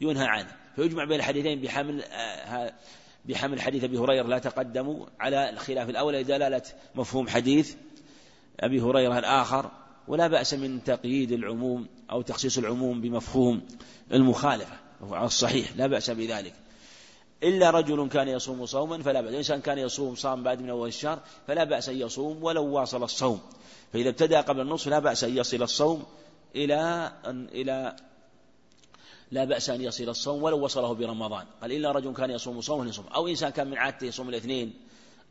ينهى عنه. فيجمع بين الحديثين بحمل آه، بحمل حديث أبي هريرة لا تقدموا على الخلاف الأول لدلالة مفهوم حديث أبي هريرة الآخر. ولا بأس من تقييد العموم أو تخصيص العموم بمفهوم المخالفة على الصحيح لا بأس بذلك. إلا رجل كان يصوم صوما فلا بأس إنسان كان يصوم صام بعد من أول الشهر فلا بأس أن يصوم ولو واصل الصوم. فإذا ابتدأ قبل النصف لا بأس أن يصل الصوم إلى أن إلى لا بأس أن يصل الصوم ولو وصله برمضان. قال إلا رجل كان يصوم صوما يصوم أو إنسان كان من عادته يصوم الاثنين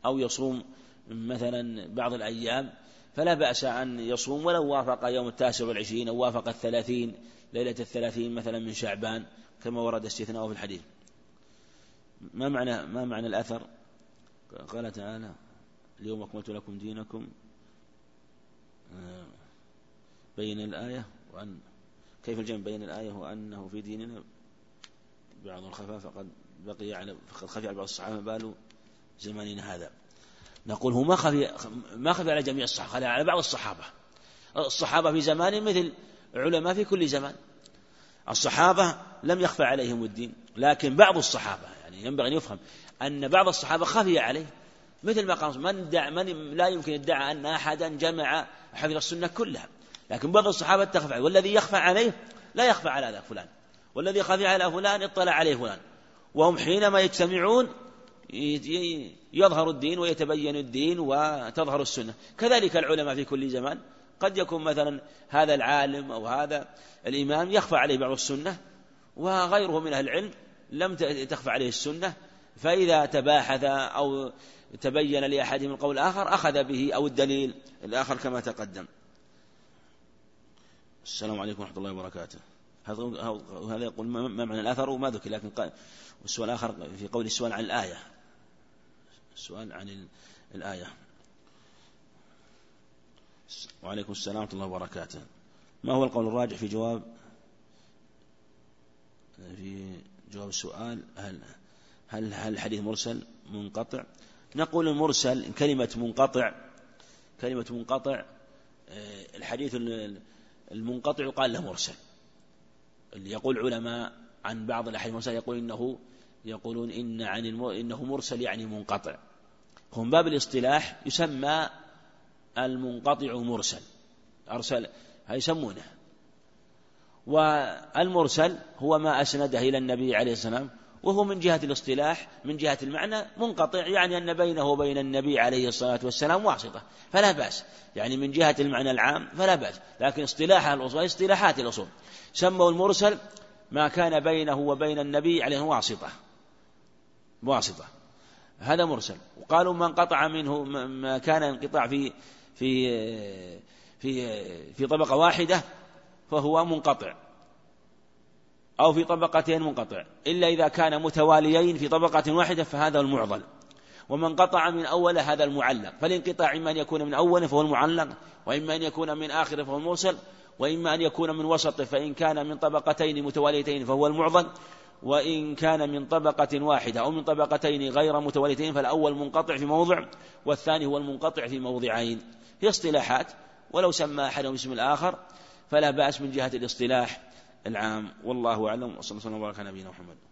أو يصوم مثلا بعض الأيام فلا بأس أن يصوم ولو وافق يوم التاسع والعشرين أو وافق الثلاثين ليلة الثلاثين مثلا من شعبان كما ورد استثناءه في الحديث. ما معنى ما معنى الأثر؟ قال تعالى اليوم أكملت لكم دينكم آه، بين الآية وأن كيف الجمع بين الآية وأنه في ديننا؟ بعض الخفاء فقد بقي على فقد خفي على بعض الصحابة بال زماننا هذا. نقول هو ما خفي ما خفي على جميع الصحابة خفي على بعض الصحابة. الصحابة في زمان مثل علماء في كل زمان. الصحابة لم يخفى عليهم الدين لكن بعض الصحابة يعني ينبغي أن يفهم أن بعض الصحابة خفي عليه. مثل ما قال من, دع من لا يمكن يدعى أن أحدا جمع حفظ السنة كلها. لكن بعض الصحابة تخفى عليه. والذي يخفى عليه لا يخفى على ذا فلان. والذي خفي على فلان اطلع عليه فلان. وهم حينما يجتمعون يظهر الدين ويتبين الدين وتظهر السنة. كذلك العلماء في كل زمان. قد يكون مثلا هذا العالم أو هذا الإمام يخفى عليه بعض السنة وغيره من أهل العلم لم تخفى عليه السنة. فإذا تباحث أو تبين لأحدهم القول الآخر أخذ به أو الدليل الآخر كما تقدم. السلام عليكم ورحمة الله وبركاته. هذا يقول ما معنى الأثر وما ذكر لكن السؤال الآخر في قول السؤال عن الآية. السؤال عن الآية. وعليكم السلام ورحمة الله وبركاته. ما هو القول الراجح في جواب في جواب السؤال؟ هل هل هل الحديث مرسل؟ منقطع. نقول المرسل كلمة منقطع. كلمة منقطع آه، الحديث المنقطع يقال له مرسل. اللي يقول علماء عن بعض الأحاديث المرسل يقول إنه يقولون إن عن إنه مرسل يعني منقطع. هم باب الاصطلاح يسمى المنقطع مرسل. أرسل يسمونه. والمرسل هو ما أسنده إلى النبي عليه السلام وهو من جهة الاصطلاح من جهة المعنى منقطع يعني أن بينه وبين النبي عليه الصلاة والسلام واسطة. فلا بأس. يعني من جهة المعنى العام فلا بأس. لكن اصطلاح الأصول اصطلاحات الأصول. سموا المرسل ما كان بينه وبين النبي عليه واسطة. واسطة هذا مرسل. وقالوا من قطع منه ما كان انقطاع في في في في طبقة واحدة فهو منقطع. أو في طبقتين منقطع. إلا إذا كان متواليين في طبقة واحدة فهذا المعضل. ومن قطع من أول هذا المعلق. فالانقطاع إما أن يكون من أول فهو المعلق وإما أن يكون من آخر فهو الموصل وإما أن يكون من وسط فإن كان من طبقتين متواليتين فهو المعضل. وإن كان من طبقة واحدة أو من طبقتين غير متواليتين فالأول منقطع في موضع والثاني هو المنقطع في موضعين. هي اصطلاحات ولو سمى أحدهم اسم الآخر فلا بأس من جهة الاصطلاح العام. والله أعلم وصلى الله وسلم وبارك على نبينا محمد.